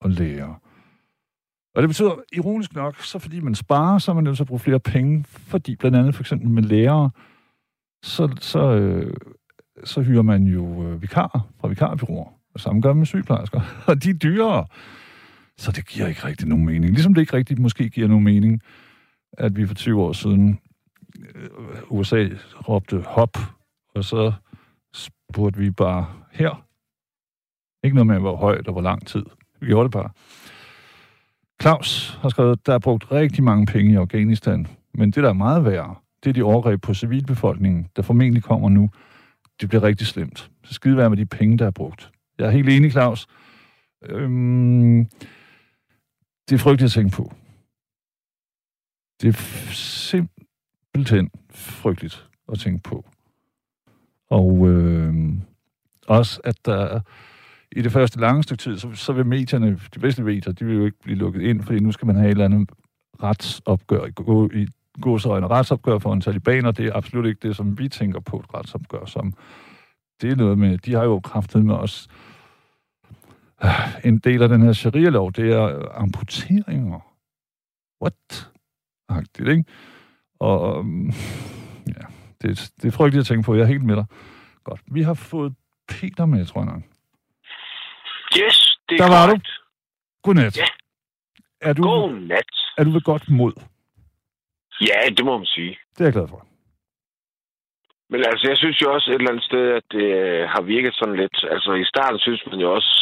og lærere. Og det betyder, ironisk nok, så fordi man sparer, så er man nødt til at bruge flere penge, fordi blandt andet for eksempel med lærere, så, så, øh, så hyrer man jo øh, vikarer fra vikarbyråer, og samme gør med sygeplejersker, *laughs* og de er dyrere. Så det giver ikke rigtig nogen mening. Ligesom det ikke rigtig måske giver nogen mening, at vi for 20 år siden Øh, USA råbte hop, og så spurgte vi bare her. Ikke noget med, hvor højt og hvor lang tid. Vi gjorde det bare. Claus har skrevet, der er brugt rigtig mange penge i Afghanistan, men det, der er meget værre, det er de overgreb på civilbefolkningen, der formentlig kommer nu. Det bliver rigtig slemt. Så skide være med de penge, der er brugt. Jeg er helt enig, Claus. Øhm, det er frygteligt at tænke på. Det er f- simpelthen frygteligt at tænke på. Og øh, også, at der i det første lange stykke tid, så, så vil medierne, de bedste medier, de vil jo ikke blive lukket ind, fordi nu skal man have et eller andet retsopgør, i, gå, i gåsøjne retsopgør for en talibaner. Det er absolut ikke det, som vi tænker på et retsopgør som. Det er noget med, de har jo kraftet med os. En del af den her sharia-lov, det er amputeringer. What? Agtigt, ikke? Og um, ja, det, det er frygteligt at tænke på. Jeg er helt med dig. Godt. Vi har fået Peter med, tror jeg nok. Yes, det er Der var du. korrekt. Godnat. Ja. Er du, God nat. er du ved godt mod? Ja, det må man sige. Det er jeg glad for. Men altså, jeg synes jo også et eller andet sted, at det øh, har virket sådan lidt... Altså, i starten synes man jo også,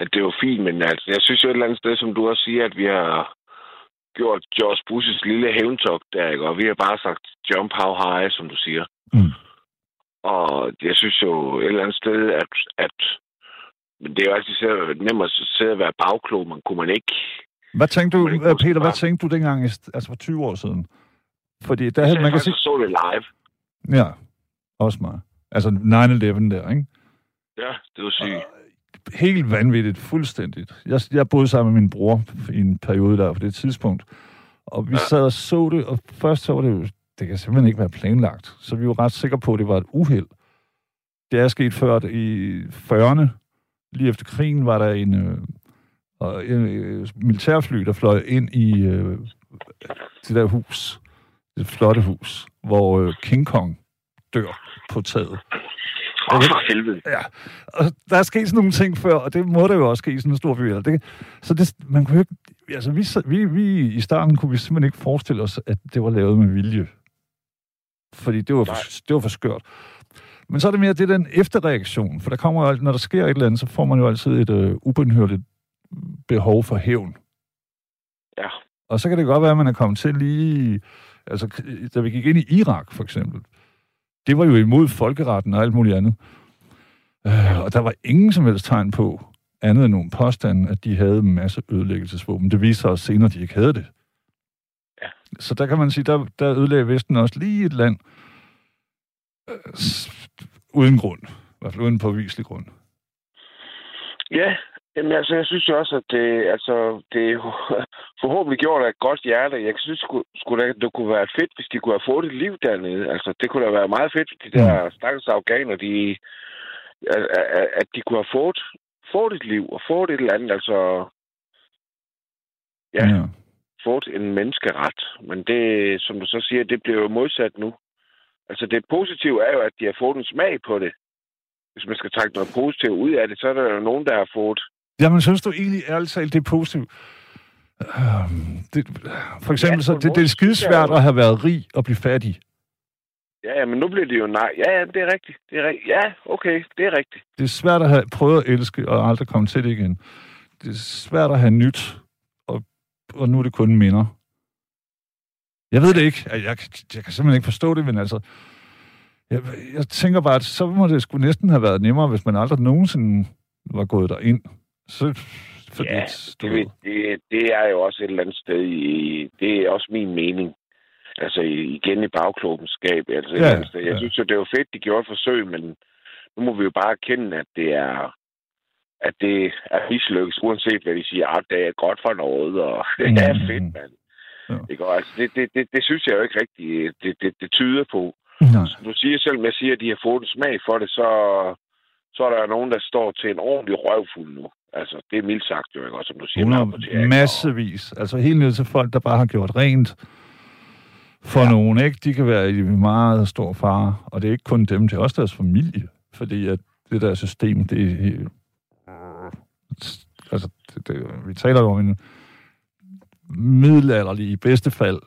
at det var fint, men altså, jeg synes jo et eller andet sted, som du også siger, at vi har gjort George Bushes lille hævntog der, ikke? Og vi har bare sagt jump how high, som du siger. Mm. Og jeg synes jo et eller andet sted, at, at men det er jo altid nemt at sidde og være bagklog, men kunne man ikke... Hvad tænkte du, ikke øh, Peter, hvad tænkte du dengang, altså for 20 år siden? Fordi der Jeg, havde, man kan sige... så det live. Ja, også mig. Altså 9-11 der, ikke? Ja, det var sygt. Helt vanvittigt, fuldstændigt. Jeg, jeg boede sammen med min bror i en periode der på det tidspunkt, og vi sad og så det, og først så var det jo, det kan simpelthen ikke være planlagt, så vi var ret sikre på, at det var et uheld. Det er sket før i 40'erne, lige efter krigen, var der en, øh, en øh, militærfly, der fløj ind i øh, det der hus, det flotte hus, hvor øh, King Kong dør på taget. Oh, for helvede. Ja, og der er sket sådan nogle ting før, og det må der jo også ske i sådan en stor by. eller Det, så det, man kunne ikke, altså vi, vi, vi, i starten kunne vi simpelthen ikke forestille os, at det var lavet med vilje. Fordi det var, for, det var for skørt. Men så er det mere det den efterreaktion, for der kommer jo, når der sker et eller andet, så får man jo altid et øh, ubenhørligt behov for hævn. Ja. Og så kan det godt være, at man er kommet til lige... Altså, da vi gik ind i Irak, for eksempel, det var jo imod folkeretten og alt muligt andet. Øh, og der var ingen som helst tegn på, andet end nogle påstande, at de havde en masse ødelæggelsesvåben. Det viste sig også senere, at de ikke havde det. Ja. Så der kan man sige, der, der ødelagde Vesten også lige et land øh, uden grund. I hvert fald uden påviselig grund. Ja, jamen, altså, jeg synes jo også, at det, altså, det er *laughs* forhåbentlig gjort af et godt hjerte. Jeg synes sgu, sgu da, det kunne være fedt, hvis de kunne have fået et liv dernede. Altså, det kunne da være meget fedt, hvis de der stakkels afghaner, de, at, at, at de kunne have fået, fået et liv og fået et eller andet, altså, ja, ja. fået en menneskeret. Men det, som du så siger, det bliver jo modsat nu. Altså, det positive er jo, at de har fået en smag på det. Hvis man skal trække noget positivt ud af det, så er der jo nogen, der har fået Jamen, synes du egentlig ærligt talt, det er positivt? Øhm, det, for eksempel, Ja, så det, det er skidesvært at have været rig og blive fattig. Ja, ja, men nu bliver det jo nej. Ja, ja, det er rigtigt. Det er rigtigt. Ja, okay, det er rigtigt. Det er svært at have prøvet at elske og aldrig komme til det igen. Det er svært at have nyt, og, og nu er det kun minder. Jeg ved det ikke. Jeg, jeg, jeg kan simpelthen ikke forstå det, men altså... Jeg, jeg tænker bare, at så må det sgu næsten have været nemmere, hvis man aldrig nogensinde var gået derind. Så, for Ja, du Det, det, det er jo også et eller andet sted i... Det er også min mening. Altså igen i bagklubbenskab. Altså, et Ja, eller andet sted. Jeg ja. synes jo, det var fedt, de gjorde et forsøg, men nu må vi jo bare erkende, at det er at det er mislykkes, uanset hvad de siger, at det er godt for noget, og *laughs* det er Mhm. fedt, mand. Ja. Ikke? Og altså, det, det, det, det, synes jeg jo ikke rigtigt, det, det, det tyder på. Nej. Som du siger selv, jeg siger, at de har fået en smag for det, så, så er der nogen, der står til en ordentlig røvfuld nu. Altså, det er mildt sagt jo, ikke? Og som du siger, med 100, rapportering og- massevis. Altså helt ned til folk, der bare har gjort rent for ja. nogen, ikke? De kan være i meget stor fare, og det er ikke kun dem, det er også deres familie. Fordi at det der system, det er helt... Altså, det, det, vi taler jo om en middelalderlig, i bedste fald,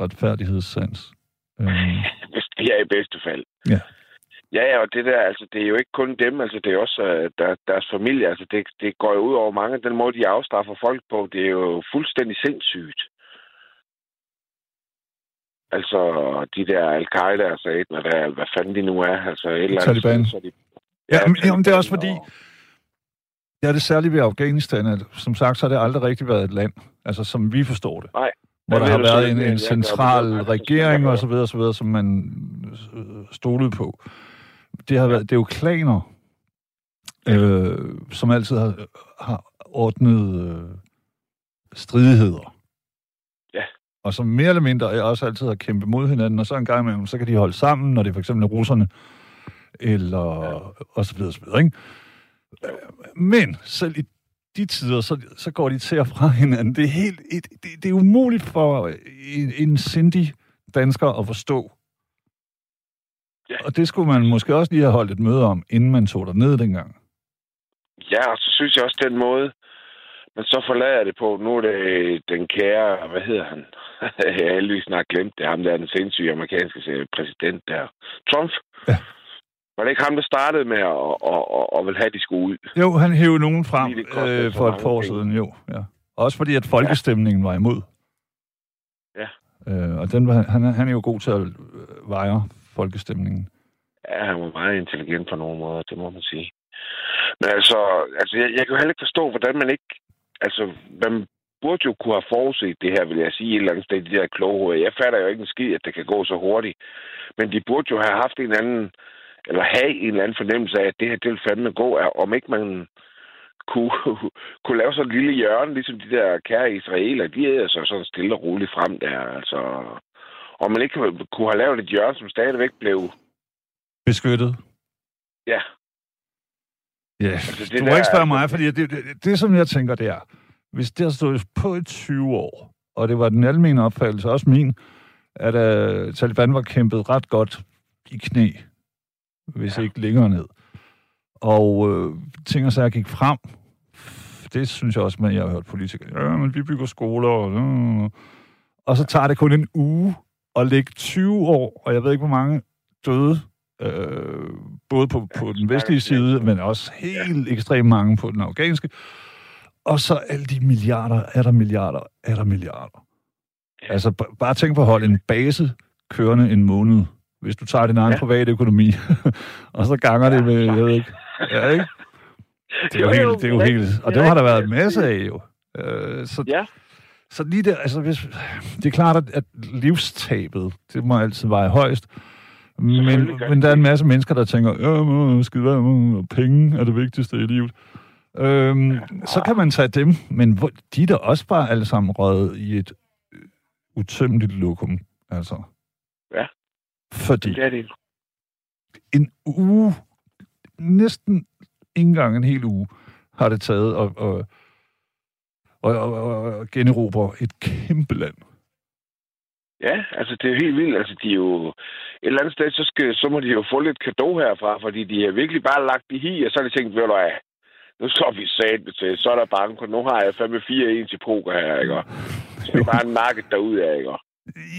retfærdighedssans. Øhm, *laughs* er i bedste fald. Ja. Ja, ja, og det der, altså, det er jo ikke kun dem, altså, det er også øh, der, deres familie, altså, det, det går jo ud over mange. Den måde, de afstraffer folk på, det er jo fuldstændig sindssygt. Altså, de der al-Qaida og Satan, der, hvad fanden de nu er, altså, et eller andet. Taliban. Så de, Ja, men, jamen, det er også fordi, det er det særligt ved Afghanistan, at som sagt, så har det aldrig rigtig været et land, altså som vi forstår det. Nej. Hvor der har været en, er- en central regering og så videre, og så videre, som man øh, stolede på. Det har været, det er jo klaner, øh, som altid har, har ordnet øh, stridigheder. Ja. Og som mere eller mindre også altid har kæmpet mod hinanden, og så en gang imellem, så kan de holde sammen, når det for eksempel er russerne, eller ja. og så videre, så videre, ikke? Men selv i de tider, så, så går de til og fra *laughs* hinanden. Det er, helt, et, det, det er umuligt for en, en sindig dansker at forstå. Ja. Og det skulle man måske også lige have holdt et møde om, inden man tog der ned dengang. Ja, og så synes jeg også, den måde, man så forlader det på, nu er det den kære, hvad hedder han? *laughs* jeg har heldigvis snart glemt det. Ham der er den sindssyge amerikanske øh, præsident der. Trump. Ja. Var det ikke ham, der startede med at, at, at, at vil have, at de skulle ud? Jo, han hævde nogen frem øh, for et par år siden, jo. Ja. Også fordi, at folkestemningen var imod. Ja. Øh, og den var, han, er- han er jo god til at øh, veje folkestemningen. Ja, han var meget intelligent på nogle måder, det må man sige. Men altså, altså jeg, jeg kan jo heller ikke forstå, hvordan man ikke... Altså, man burde jo kunne have forudset det her, vil jeg sige, et eller andet sted, de der kloge hoveder. Jeg fatter jo ikke en skid, at det kan gå så hurtigt. Men de burde jo have haft en eller anden, eller have en eller anden fornemmelse af, at det her, det vil fandme gå, er, om ikke man kunne, *laughs* kunne lave sådan en lille hjørne, ligesom de der kære israeler, de er så sådan stille og roligt frem der, altså... Og man ikke kunne- have lavet et hjørne, som stadigvæk blev... Beskyttet. Ja, Ja, Altså, altså, det du må der- ikke spørge mig, fordi det, det, det, det, som jeg tænker, det er, hvis det har stået på i 20 år, og det var den almene opfattelse, også min, at uh, Taliban var kæmpet ret godt i knæ, hvis ja. ikke længere ned. Og øh, ting og sager gik frem. Det synes jeg også, at jeg har hørt politikere. Ja, men vi bygger skoler. Og, øh. og så tager det kun en uge at lægge 20 år, og jeg ved ikke, hvor mange døde, øh, både på, på den vestlige side, men også helt ekstremt mange på den afghanske. Og så alle de milliarder, er der milliarder, er der milliarder. Altså, b- bare tænk på at holde en base kørende en måned, hvis du tager din egen ja. Ja. private økonomi, *laughs* og så ganger det med, jeg ved ikke, ja, ikke? *laughs* Det er jo, helt, det er jo helt, og det har der været masser af jo. Øh, så, Ja. Så lige der, altså hvis, det er klart, at, at livstabet, det må altid veje højst. Men, men der er en masse mennesker, der tænker, ja, må, skide være, penge er det vigtigste i livet. Øhm, så kan man tage dem, men hvor, de er da også bare alle sammen røget i et øh, utømmeligt lokum. Altså. Ja. Fordi Det er det. en uge, næsten ikke engang en hel uge, har det taget at, at, at, at, at generobre et kæmpe land. Ja, altså det er helt vildt. Altså de er jo et eller andet sted, så, skal, så må de jo få lidt kado herfra, fordi de har virkelig bare lagt det hi, og så har de tænkt, ved du hvad, nu står vi sat til, så er der banko, nu har jeg fandme 4-1 til poker her, ikke? Og Så det er bare en marked derude af, ikke?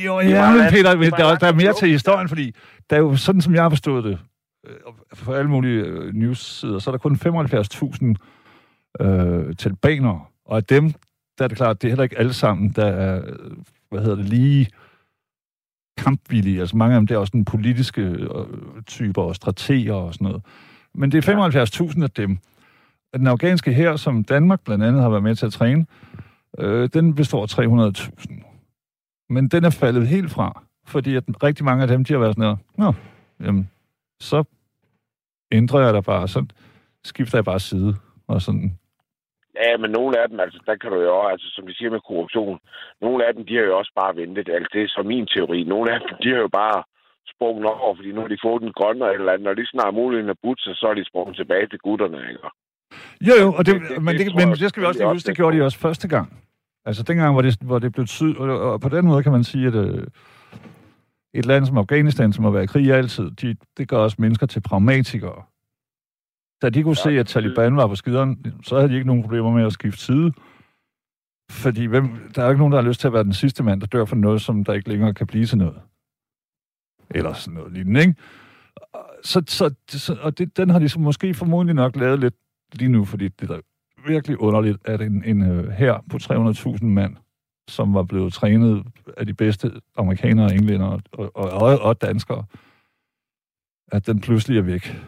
Jo, ja, men Peter, der, der er mere til historien, fordi der er jo sådan, som jeg har forstået det, øh, for alle mulige øh, news-sider, så er der kun 75.000 øh, talibanere, og af dem, der er det klart, det er heller ikke alle sammen, der er, hvad hedder det, lige kampvillige. Altså mange af dem, det er også den politiske øh, typer og strateger og sådan noget. Men det er 75.000 af dem. Den afghanske her, som Danmark blandt andet har været med til at træne, øh, den består af 300.000. Men den er faldet helt fra, fordi at rigtig mange af dem, de har været sådan her, Nå, jamen, så ændrer jeg der bare, så skifter jeg bare side, og sådan, Ja, men nogle af dem, altså, der kan du jo også, altså, som vi siger med korruption, nogle af dem, de har jo også bare ventet. Altså, det er så min teori. Nogle af dem, de har jo bare sprunget over, fordi nu har de fået den grønne eller andet. Når de snart muligheden er budt, så er de sprunget tilbage til gutterne, ikke? Jo, jo, og det, Det- det- men, det det, men det skal vi også lige huske, det gjorde de også første gang. Altså dengang, hvor det, hvor det blev tyd, og, og på den måde kan man sige, at øh, et land som Afghanistan, som har været i krig altid, de, det gør også mennesker til pragmatikere. Da de kunne Ja, se, at Taliban var på skideren, så havde de ikke nogen problemer med at skifte side. Fordi hvem, der er jo ikke nogen, der har lyst til at være den sidste mand, der dør for noget, som der ikke længere kan blive til noget. Eller sådan noget lignende, ikke? Så, så, så, og det, den har de så måske formodentlig nok lavet lidt lige nu, fordi det er virkelig underligt, at en, en her på 300.000 mand, som var blevet trænet af de bedste amerikanere, englænder og, og, og, og danskere, at den pludselig er væk.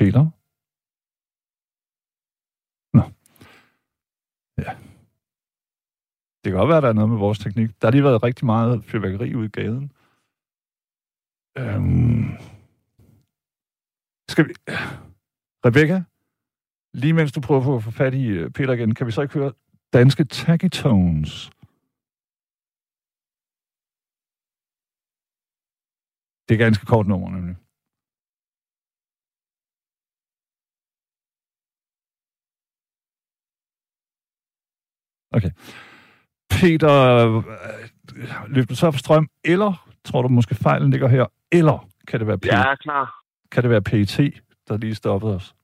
Peter? Nå. Ja. Det kan godt være, at der er noget med vores teknik. Der har lige været rigtig meget fyrværkeri ude i gaden. Øhm. Skal vi... Rebecca? Lige mens du prøver på at få fat i øh, Peter igen, kan vi så ikke høre danske Taggy Tones? Det er ganske kort nummer, nemlig. Okay. Peter, øh, løb du så for strøm, eller tror du måske fejlen ligger her, eller kan det være, P- er klar. kan det være PET, der lige stoppede os?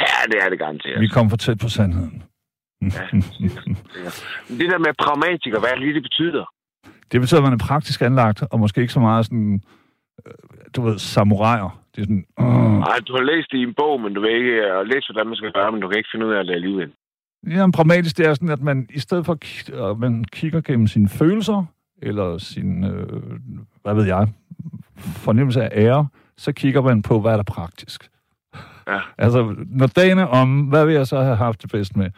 Ja, det er det garanteret. Vi kom for tæt på sandheden. Ja, det der med pragmatiker, hvad er det lige, det betyder? Det betyder, at man er praktisk anlagt, og måske ikke så meget sådan, øh, du ved, samuraier. Det er sådan, øh. Nej, du har læst det i en bog, men du vil ikke uh, læse, hvordan man skal gøre, men du kan ikke finde ud af det alligevel. Ja, pragmatisk, det er sådan, at man i stedet for, at man kigger gennem sine følelser, eller sin, øh, hvad ved jeg, fornemmelse af ære, så kigger man på, hvad er der praktisk. Ja. Altså, når dagen er om, hvad vil jeg så have haft det bedst med?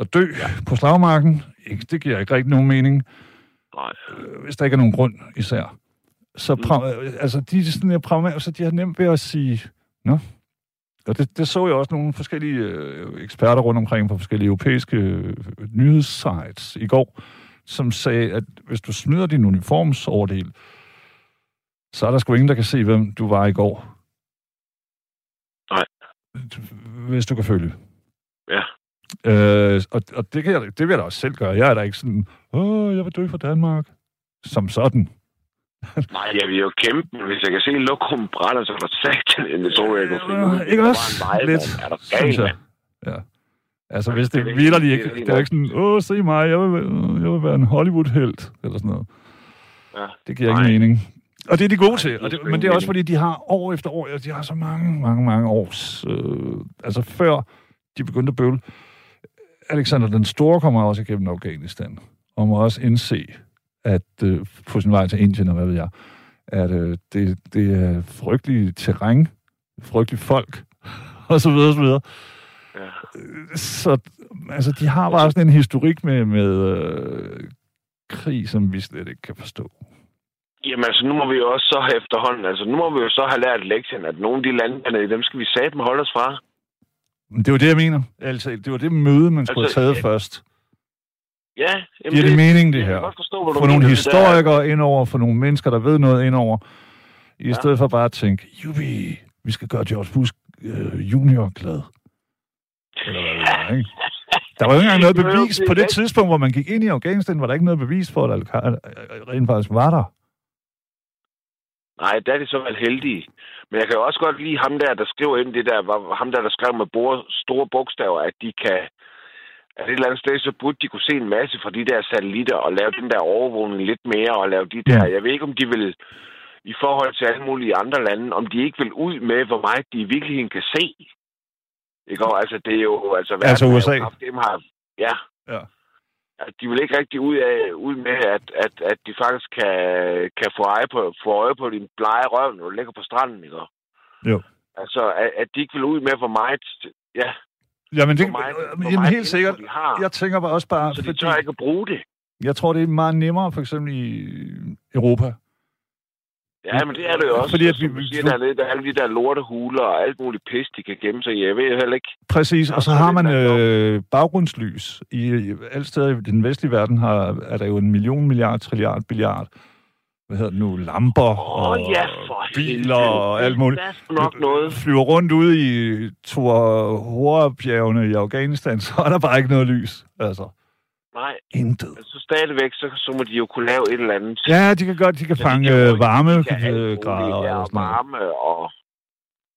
At dø ja. på slagmarken, ikke, det giver ikke rigtig nogen mening. Nej. Øh, hvis der ikke er nogen grund, især. Så pra- altså, de, er sådan, jeg pragma- så de har nemt ved at sige, nå, og det, det så jeg også nogle forskellige øh, eksperter rundt omkring på forskellige europæiske øh, nyhedssites i går, som sagde, at hvis du smider din uniformsoverdel, så er der sgu ingen, der kan se, hvem du var i går. Nej. Hvis du kan følge. Ja. Øh, og og det, kan jeg, det vil jeg da også selv gøre. Jeg er da ikke sådan, åh, jeg vil dø for Danmark. Som sådan. Nej, jeg vil jo kæmpe, hvis jeg kan se lokum brænder, så er der satan, det tror jeg, kan finde af. Ikke Det er også? en Lidt. Er der synes jeg. Ja. Altså, hvis det er vildt ikke- ikke, det er ikke sådan, åh, se mig, jeg vil, være- jeg vil være en Hollywood-helt, eller sådan noget. Ja. Det giver ikke mening. Og det er de gode til, og det, men det er også fordi, de har år efter år, de har så mange, mange, mange års... Øh, altså før de begyndte at bøvle. Alexander den Store kommer også igennem Afghanistan, og må også indse, at øh, på sin vej til Indien, og hvad ved jeg, at øh, det, det er frygteligt terræn, frygteligt folk, *laughs* og så videre, og så videre. Ja. Så altså, de har bare sådan en historik med, med øh, krig, som vi slet ikke kan forstå. Jamen altså, nu må vi jo også så have efterhånden, altså nu må vi jo så have lært lektien, at nogle af de lande, dernede, dem skal vi satme holde os fra. Det var det, jeg mener. Altså, det var det møde, man skulle Altså, have taget øh, først. Ja, jamen Giver det mening, det jeg kan her? godt forstå, hvad du nogle mener, det der. historikere indover, få nogle mennesker, der ved noget indover, i Ja. stedet for bare at tænke, jubi, vi skal gøre George Bush øh, junior glad. Eller hvad ved jeg, ikke? Der var jo ikke engang noget *laughs* bevis det på det tidspunkt, hvor man gik ind i Afghanistan, var der ikke noget bevis for, at Al-Qaida rent faktisk var der. Nej, der er de så vel heldige. Men jeg kan jo også godt lide ham der, der skriver ind det der, var ham der, der skrev med store bogstaver, at de kan, at et eller andet sted, så burde de kunne se en masse fra de der satellitter og lave den der overvågning lidt mere og lave de der, jeg ved ikke, om de vil, i forhold til alle mulige andre lande, om de ikke vil ud med, hvor meget de i virkeligheden kan se. Ikke? Og altså, det er jo... Altså, Altså USA? kraft- Dem har, ja. Ja. At de vil ikke rigtig ud, af, ud med, at, at, at de faktisk kan, kan få, øje på, få øje på din blege røv, når du ligger på stranden. Ikke? Jo. Altså, at, at de ikke vil ud med, hvor meget... Ja, Jamen, det, hvor meget, hvor jamen meget helt sikkert. De har, Jeg tænker bare også bare, så de fordi, tør ikke at bruge det. jeg tror, det er meget nemmere, for eksempel i Europa, Ja, men det er det jo også. Fordi at vi- du siger vi- dernede, der er alle de der lortehuler og alt muligt pis, de kan gemme sig i. Jeg ved heller ikke. Præcis, og så har man er øh, baggrundslys. I, i alle steder i den vestlige verden har, er der jo en million, milliard, trilliard, billiard, hvad hedder det nu, lamper Åh, og ja, for biler helvede. og alt muligt. Nok noget. Flyver rundt ude i Tor-Hora-bjergene i Afghanistan, *laughs* så er der bare ikke noget lys. Altså, Nej, intet. altså stadigvæk, så, så må de jo kunne lave et eller andet. Ja, de kan godt, de kan Så de fange øh, de kan alt muligt, grader ja, og sådan noget. varme og...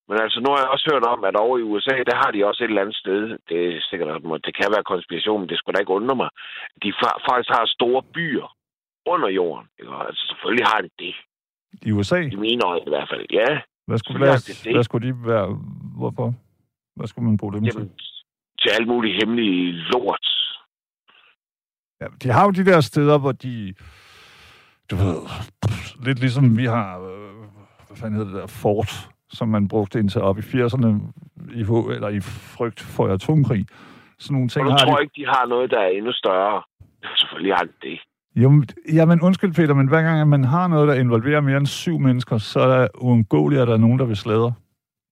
Men altså, nu har jeg også hørt om, at over i USA, der har de også et eller andet sted, det er sikkert, det kan være konspiration, men det skulle da ikke undre mig, de fa- faktisk har store byer under jorden. Ikke? Og Altså, selvfølgelig har de det. I USA? I mine øjne i hvert fald. Ja, Hvad skulle, hvad, har de det. hvad skulle de være? Hvorfor? Hvad skulle man bruge dem til? jamen, til alt muligt hemmelige lort. Ja, de har jo de der steder, hvor de, du ved, lidt ligesom vi har, øh, hvad fanden hedder det der, Fort, som man brugte indtil op i 80'erne, i, eller i frygt for atomkrig. Sådan nogle Og ting du har tror de. ikke, de har noget, der er endnu større. Selvfølgelig har de det. Jo, jamen undskyld Peter, men hver gang at man har noget, der involverer mere end syv mennesker, så er der uundgåeligt, at der er nogen, der vil sladre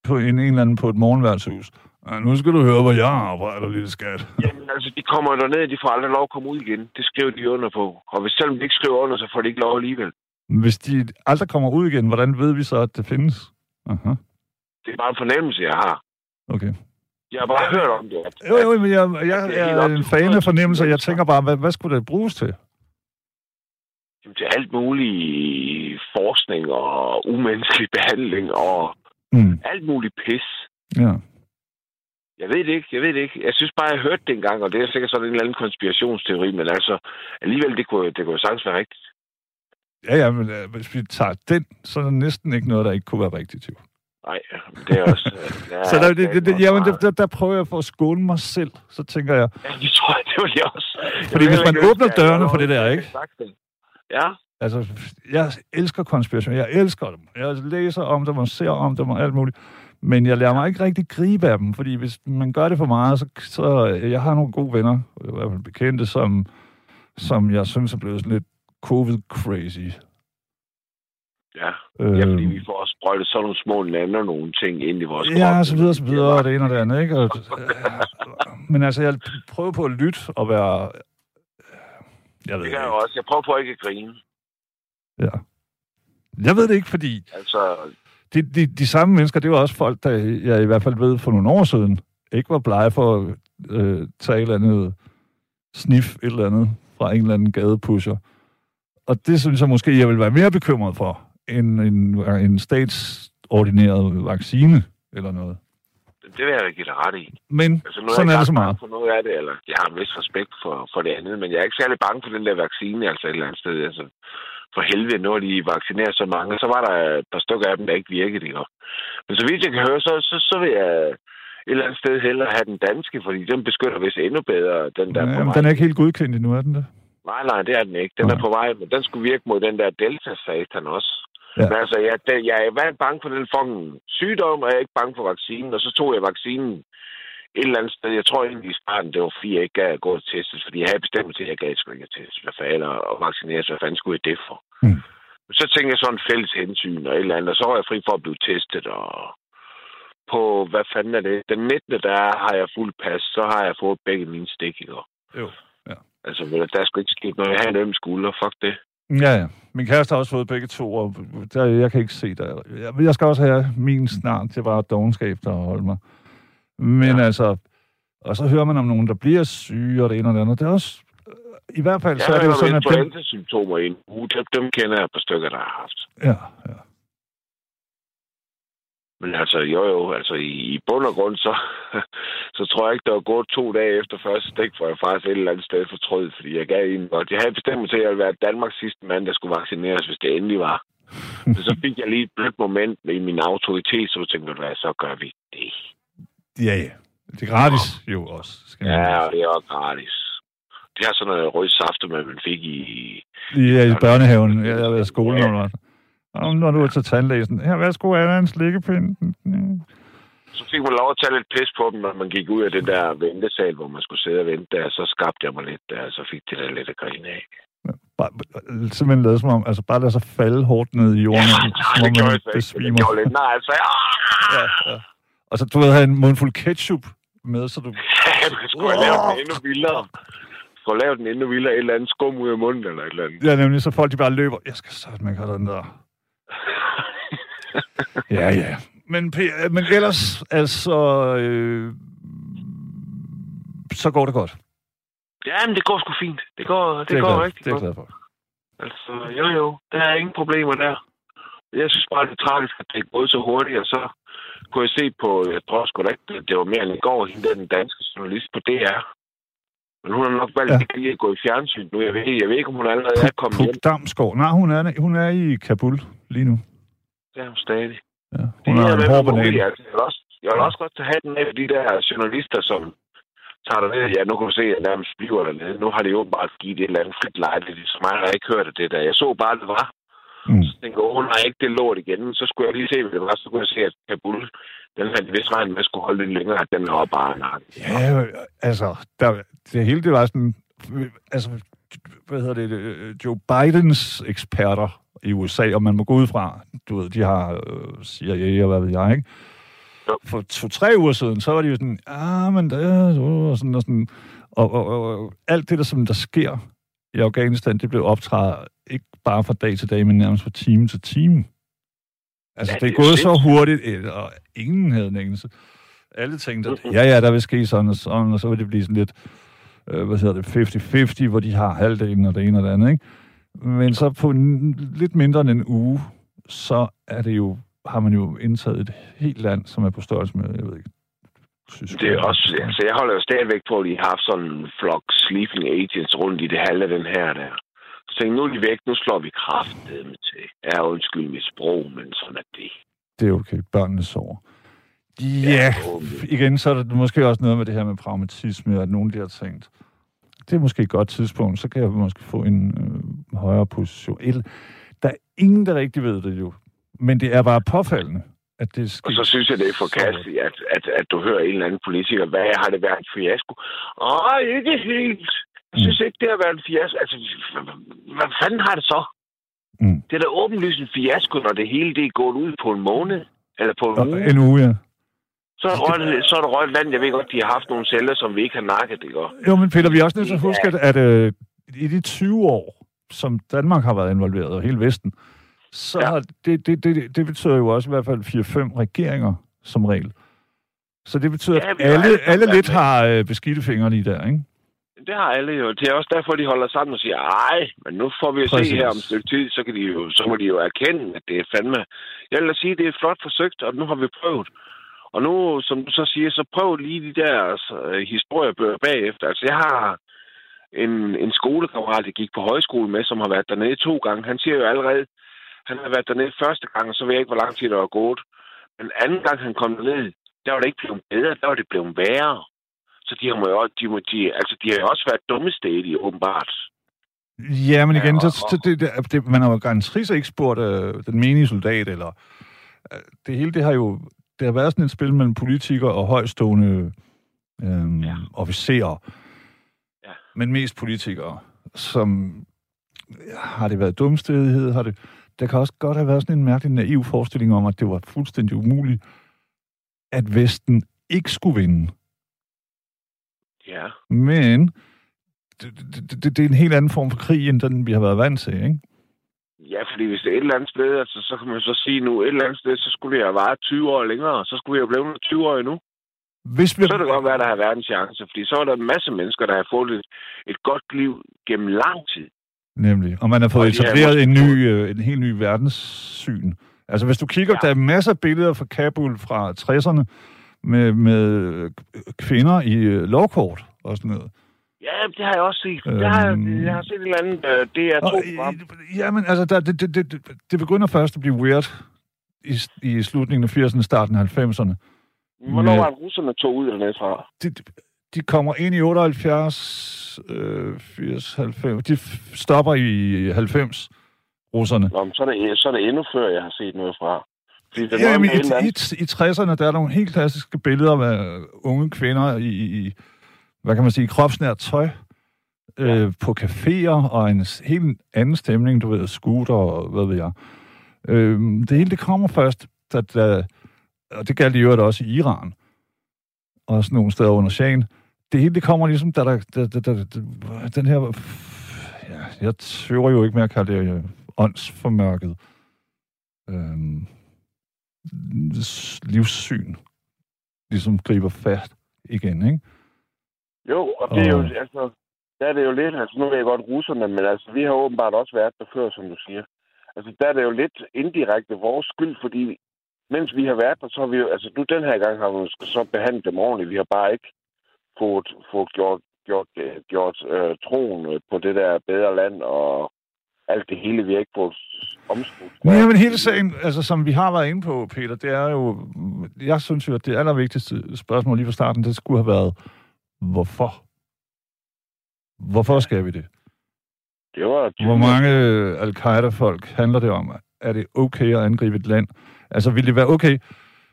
på en, en eller anden på et morgenværtshus. Ja, nu skal du høre, hvor jeg arbejder, lille skat. Jamen, altså, de kommer derned, de får aldrig lov at komme ud igen. Det skriver de under på. Og hvis selvom de ikke skriver under, så får de ikke lov alligevel. Hvis de aldrig kommer ud igen, hvordan ved vi så, at det findes? Aha, Det er bare en fornemmelse, jeg har. okay. Jeg har bare hørt om det. At, Jo, jo, men jeg, jeg, er jeg op er en fan af 100.000 fornemmelser. Jeg tænker bare, hvad, hvad skulle det bruges til? Til alt mulig forskning og umenneskelig behandling og Mm. alt muligt pis. Ja. Jeg ved det ikke, jeg ved det ikke. Jeg synes bare, jeg hørte det engang, og det er sikkert sådan en eller anden konspirationsteori, men altså, alligevel, det kunne, det kunne sagtens være rigtigt. Ja, ja, men øh, hvis vi tager den, så er der næsten ikke noget, der ikke kunne være rigtigt, jo. Nej, det er også... *laughs* Ja, så der, det, det, det, jamen, der, der, der prøver jeg for at skåne mig selv. Så tænker jeg, Ja, det tror jeg, det var jeg også. Fordi Jeg hvis vil man åbner dørene for det der, ikke? Ja, altså, jeg elsker konspiration. Jeg elsker dem. Jeg læser om dem og ser om dem og alt muligt. Men jeg lader mig ikke rigtig gribe af dem, fordi hvis man gør det for meget, så, så jeg har nogle gode venner, i hvert fald bekendte, som, som jeg synes er blevet sådan lidt covid-crazy. ja. Øh, Ja, fordi vi får også sprøjtet sådan nogle små nander nogle ting ind i vores Ja, krop. så videre, så videre, og det ene og det andet, ikke? Og, øh, men altså, jeg prøver på at lytte og være... Jeg ved Det kan jeg også. Jeg prøver på ikke at grine. Ja. Jeg ved det ikke, fordi Altså, de, de, de samme mennesker, det var også folk, der jeg i hvert fald ved for nogle år siden, ikke var blege for at øh, tage et eller andet snif, et eller andet fra en eller anden gadepusher. Og det synes jeg måske, jeg vil være mere bekymret for, end en, en statsordineret vaccine eller noget. Det vil jeg da give dig ret i. Men Altså, nu sådan jeg er det så meget. for noget af det, eller jeg har en vis respekt for, for det andet, men jeg er ikke særlig bange for den der vaccine, altså et eller andet sted. Altså, for helvede, når de vaccinerer så mange, så var der et par stykker af dem, der ikke virkede, ikke? Men så vidt jeg kan høre, så, så, så vil jeg et eller andet sted hellere have den danske, fordi den beskytter vist endnu bedre, den der er Jamen, vej. den er ikke helt godkendt endnu, er den det? Nej, nej, det er den ikke. Den er Nej. på vej, men den skulle virke mod den der delta-satan også. Ja. Ja. Men altså, jeg, den, jeg er været bange for den fucking sygdom, og jeg er ikke bange for vaccinen. Og så tog jeg vaccinen et eller andet sted. Jeg tror egentlig i starten, det var fordi, jeg ikke gad at gå og testes. Fordi jeg havde bestemt til, at jeg gad sgu ikke testes. Hvad fanden, at vaccineres. Hvad fanden skulle jeg det for? Mm. Så tænkte jeg sådan fælles hensyn og et eller andet. Og så var jeg fri for at blive testet. Og på, hvad fanden er det? Den 19. der har jeg fuld pas. Så har jeg fået begge mine stik, ikke? Jo. Altså, vel, der er sgu ikke sket noget. Jeg har en øm skulder. Fuck det. Ja, ja. Min kæreste har også fået begge to, og der, jeg kan ikke se der. Jeg, jeg skal også have min snart. Det var dogenskab, der holder mig. Men ja. Ja. altså, og så hører man om nogen, der bliver syge, og det ene og det andet. Det er også, i hvert fald, så er det jo sådan, at dem, influenza-symptomer i en uge. Dem, dem kender jeg par stykker, der har haft. ja, ja. Men altså, jo jo, altså i, i bund og grund, så, *laughs* så tror jeg ikke, der var gået to dage efter første stik, for jeg faktisk et eller andet sted fortrød, fordi jeg gav en godt. Jeg havde bestemt mig til, at jeg ville være Danmarks sidste mand, der skulle vaccineres, hvis det endelig var. Men så fik jeg lige et blødt moment i min autoritet, så tænkte jeg, hvad så gør vi det? Ja, ja. Det er gratis jo også. Skal Ja, og det er også gratis. Det har sådan noget rød saft, man fik i... Ja, i børnehaven. Været i skolen. Ja. Og når du er til tandlæsen. Her, værsgo, er der en slikkepind? Så fik man lov at tage lidt pis på dem, når man gik ud af den der ventesal, hvor man skulle sidde og vente der. Så skabte jeg mig lidt der, så fik det der lidt at grine af. Bare, simpelthen lavet som om, altså bare lade sig falde hårdt ned i jorden, Ja, som det gjorde man jeg så ikke. Det gjorde lidt. Nej, altså, ja. Ja, ja. Og så du ved, have en mundfuld ketchup med, så du... *laughs* du skulle have lavet den endnu vildere. Du skulle have lavet den endnu vildere. Et eller andet skum ud af munden eller et eller andet. Ja, nemlig, så folk de bare løber. Jeg skal sådan, man kan den der. Ja, ja. Men, men ellers, altså... Øh, så går det godt. Ja, men det går sgu fint. Det går, det, det går glad, rigtig det er godt. glad for. Altså, jo jo, der er ingen problemer der. Jeg synes bare, det er tragisk, at det er gået så hurtigt, og så kunne jeg se på, jeg tror sgu da ikke, det var mere end i går, hende den danske journalist på DR. Men hun har nok valgt Ja. ikke lige at gå i fjernsyn nu. Jeg ved, jeg ved ikke, om hun allerede er kommet hjem. Puk Damsgaard. Nej, hun er, hun er i Kabul lige nu. Det er hun stadig. Ja, Det hun er er en hård banan. Jeg vil også, jeg vil også godt tage hatten af de der journalister, som tager derned. Ja, nu kan du se, at jeg nærmest bliver dernede. Nu har de åbenbart givet et eller andet frit lejlighed, så mig har jeg ikke hørt af det der. Jeg så bare, det var. Mm. Så tænkte jeg, åh nej, ikke det lort igen. Så skulle jeg lige se, hvad det var. Så kunne jeg se, at Kabul, den havde vist regnet med, at skulle holde lidt længere, at den var bare nakken. Ja, altså, der, det hele det var sådan, altså, hvad hedder det, øh, Joe Bidens eksperter i USA, og man må gå ud fra, du ved, de har øh, CIA og hvad ved jeg, ikke? For to-tre uger siden, så var de jo sådan, ah, men det er og sådan og sådan, og, og, og, og alt det, der, som der sker i Afghanistan, det blev optrædet ikke bare fra dag til dag, men nærmest fra time til time. Altså, Ja, det er det er gået så hurtigt, øh, og ingen havde en engelsk. Alle tænkte, at ja, ja, der vil ske sådan og sådan, og så vil det blive sådan lidt, øh, hvad hedder det, 50-50, hvor de har halvdelen og det ene og det andet, ikke? Men så på en, lidt mindre end en uge, så er det jo, har man jo indtaget et helt land, som er på størrelse med, jeg ved ikke, Tysk, Det er også, altså jeg holder jo stadigvæk på, at de har haft sådan en flok sleeping agents rundt i det halve af den her der. Så tænkte jeg, nu er de væk, nu slår vi kraftet med til. Ja, undskyld mit sprog, men sådan er det. Det er okay. Børnene sover. Ja, igen, så er der måske også noget med det her med pragmatisme, at nogen der har tænkt, det er måske et godt tidspunkt, så kan jeg måske få en øh, højere position. Der er ingen, der rigtig ved det jo. Men det er bare påfaldende, at det sker. Og så synes jeg, det er forkasteligt, at, at, at du hører en eller anden politiker, hvad har det været en fiasko? Åh, ikke helt. Jeg synes ikke, det har været en fiasko. Altså, hvad fanden har det så? Mm. Det er da åbenlyst en fiasko, når det hele det er gået ud på en måned. Eller på en uge. en uge, ja. Så er, røget, så er der røget land. Jeg ved godt, de har haft nogle celler, som vi ikke har nakket, det går. Jo, men Peter, vi er også nødt til at huske, at, at øh, i de 20 år, som Danmark har været involveret, og hele Vesten, så Ja. det, det, det, det betyder jo også i hvert fald 4-5 regeringer som regel. Så det betyder, Ja, at alle, alle alle lidt har øh, beskidte fingre lige der, ikke? Det har alle jo. Det er også derfor, de holder sammen og siger, ej, men nu får vi at se Præcis. her om et stykke tid, så, kan de jo, så må de jo erkende, at det er fandme... Jeg vil da sige, at det er flot forsøgt, og nu har vi prøvet. Og nu, som du så siger, så prøv lige de der altså, historiebøger bagefter. Altså, jeg har en, en skolekammerat, jeg gik på højskole med, som har været dernede to gange. Han siger jo allerede, han har været dernede første gang, og så ved jeg ikke, hvor lang tid der var gået. Men anden gang, han kom derned, der var det ikke blevet bedre, der var det blevet værre. Så de har, må jo, de, må, de, altså, de har også været dumme stedige, åbenbart. Ja, men igen, Ja, så, og- så det, det, det, man har jo garanteret ikke spurgt øh, den menige soldat, eller øh, det hele, det har jo det har været sådan et spil mellem politikere og højstående øh, ja. officerer, Ja. men mest politikere, som har det været dumstedighed, har det, der kan også godt have været sådan en mærkelig naiv forestilling om, at det var fuldstændig umuligt, at Vesten ikke skulle vinde. Ja. Men det, det, det, det er en helt anden form for krig, end den vi har været vant til, ikke? Ja, fordi hvis det er et eller andet sted, altså, så kan man så sige nu, et eller andet sted, så skulle det have varet 20 år længere, så skulle vi jo blive 20 år endnu. Hvis vi, Så kan det godt være, der har været en chance, fordi så er der en masse mennesker, der har fået et, et godt liv gennem lang tid. Nemlig. Og man har fået etableret en, ny, øh, en helt ny verdenssyn. Altså hvis du kigger, Ja. der er masser af billeder fra Kabul fra 60'erne med, med øh, kvinder i øh, lovkort og sådan noget. Ja, det har jeg også set. Det har, jeg, Øhm. jeg har set et eller andet, øh, det er to Og, program. øh, jamen, altså, der, det, det, det, det begynder først at blive weird i, i slutningen af 80'erne, starten af 90'erne. Hvornår var det, russerne tog ud dernede fra? De, de kommer ind i 78, øh, 80, 90. De stopper i 90, russerne. Nå, men så er, det, så er det endnu før, jeg har set noget fra. Fordi Ja, men i, i, i 60'erne, der er nogle helt klassiske billeder af unge kvinder i, i hvad kan man sige, kropsnært tøj, øh, på caféer, og en helt anden stemning, du ved, scooter og hvad ved jeg. Øh, det hele, det kommer først, da, da, og det galt i øvrigt også i Iran, og sådan nogle steder under Shahen. Det hele, det kommer ligesom, da der, da, da, da, da, den her, ja, jeg tøver jo ikke med at kalde det øh, åndsformørket. Øh, s- livssyn ligesom griber fat igen, ikke? Jo, og det er jo, Og- altså, der er det jo lidt, altså nu ved jeg godt russerne, men altså, vi har åbenbart også været der før, som du siger. Altså, der er det jo lidt indirekte vores skyld, fordi mens vi har været der, så har vi jo, altså nu den her gang har vi så behandlet dem ordentligt. Vi har bare ikke fået, fået gjort, gjort, øh, gjort øh, troen øh, på det der bedre land og alt det hele, vi har ikke fået omskudt. Ja, men hele sagen, altså som vi har været inde på, Peter, det er jo, jeg synes jo, at det allervigtigste spørgsmål lige fra starten, det skulle have været, hvorfor? Hvorfor skal vi det? Det var Hvor mange al-Qaida-folk handler det om? Er det okay at angribe et land? Altså, ville det være okay,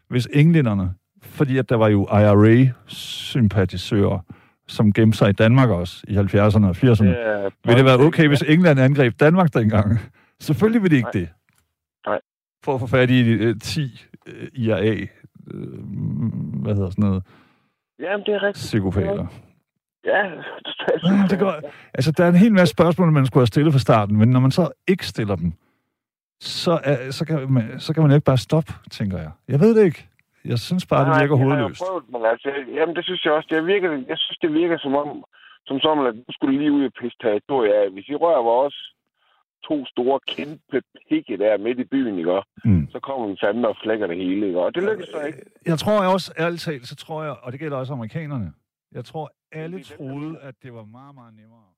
hvis englænderne, fordi at der var jo IRA-sympatisører, som gemte sig i Danmark også i 70'erne og 80'erne, Ja, vil det være okay, hvis England angreb Danmark dengang? *laughs* Selvfølgelig vil det ikke Nej. det. Nej. For at få fat i øh, 10 øh, IRA, øh, hvad hedder sådan noget, Jamen, det er rigtigt. psykopater. Ja, *laughs* Ja, det går, altså, der er en hel masse spørgsmål, man skulle have stillet fra starten, men når man så ikke stiller dem, så, er, så, kan, man, så kan man ikke bare stoppe, tænker jeg. Jeg ved det ikke. Jeg synes bare, det virker jeg har hovedløst. prøvet, men altså, jamen, det synes jeg også. Det virker, jeg synes, det virker som om, som som, at du skulle lige ud og pisse territoriet af. Hvis I rører vores, to store, kæmpe pigge der midt i byen, ikke? Mm. Så kommer vi fandme og flækker det hele, ikke? Og det lykkedes så ikke. Jeg tror også, ærligt talt, så tror jeg, og det gælder også amerikanerne, jeg tror, alle troede, at det var meget, meget nemmere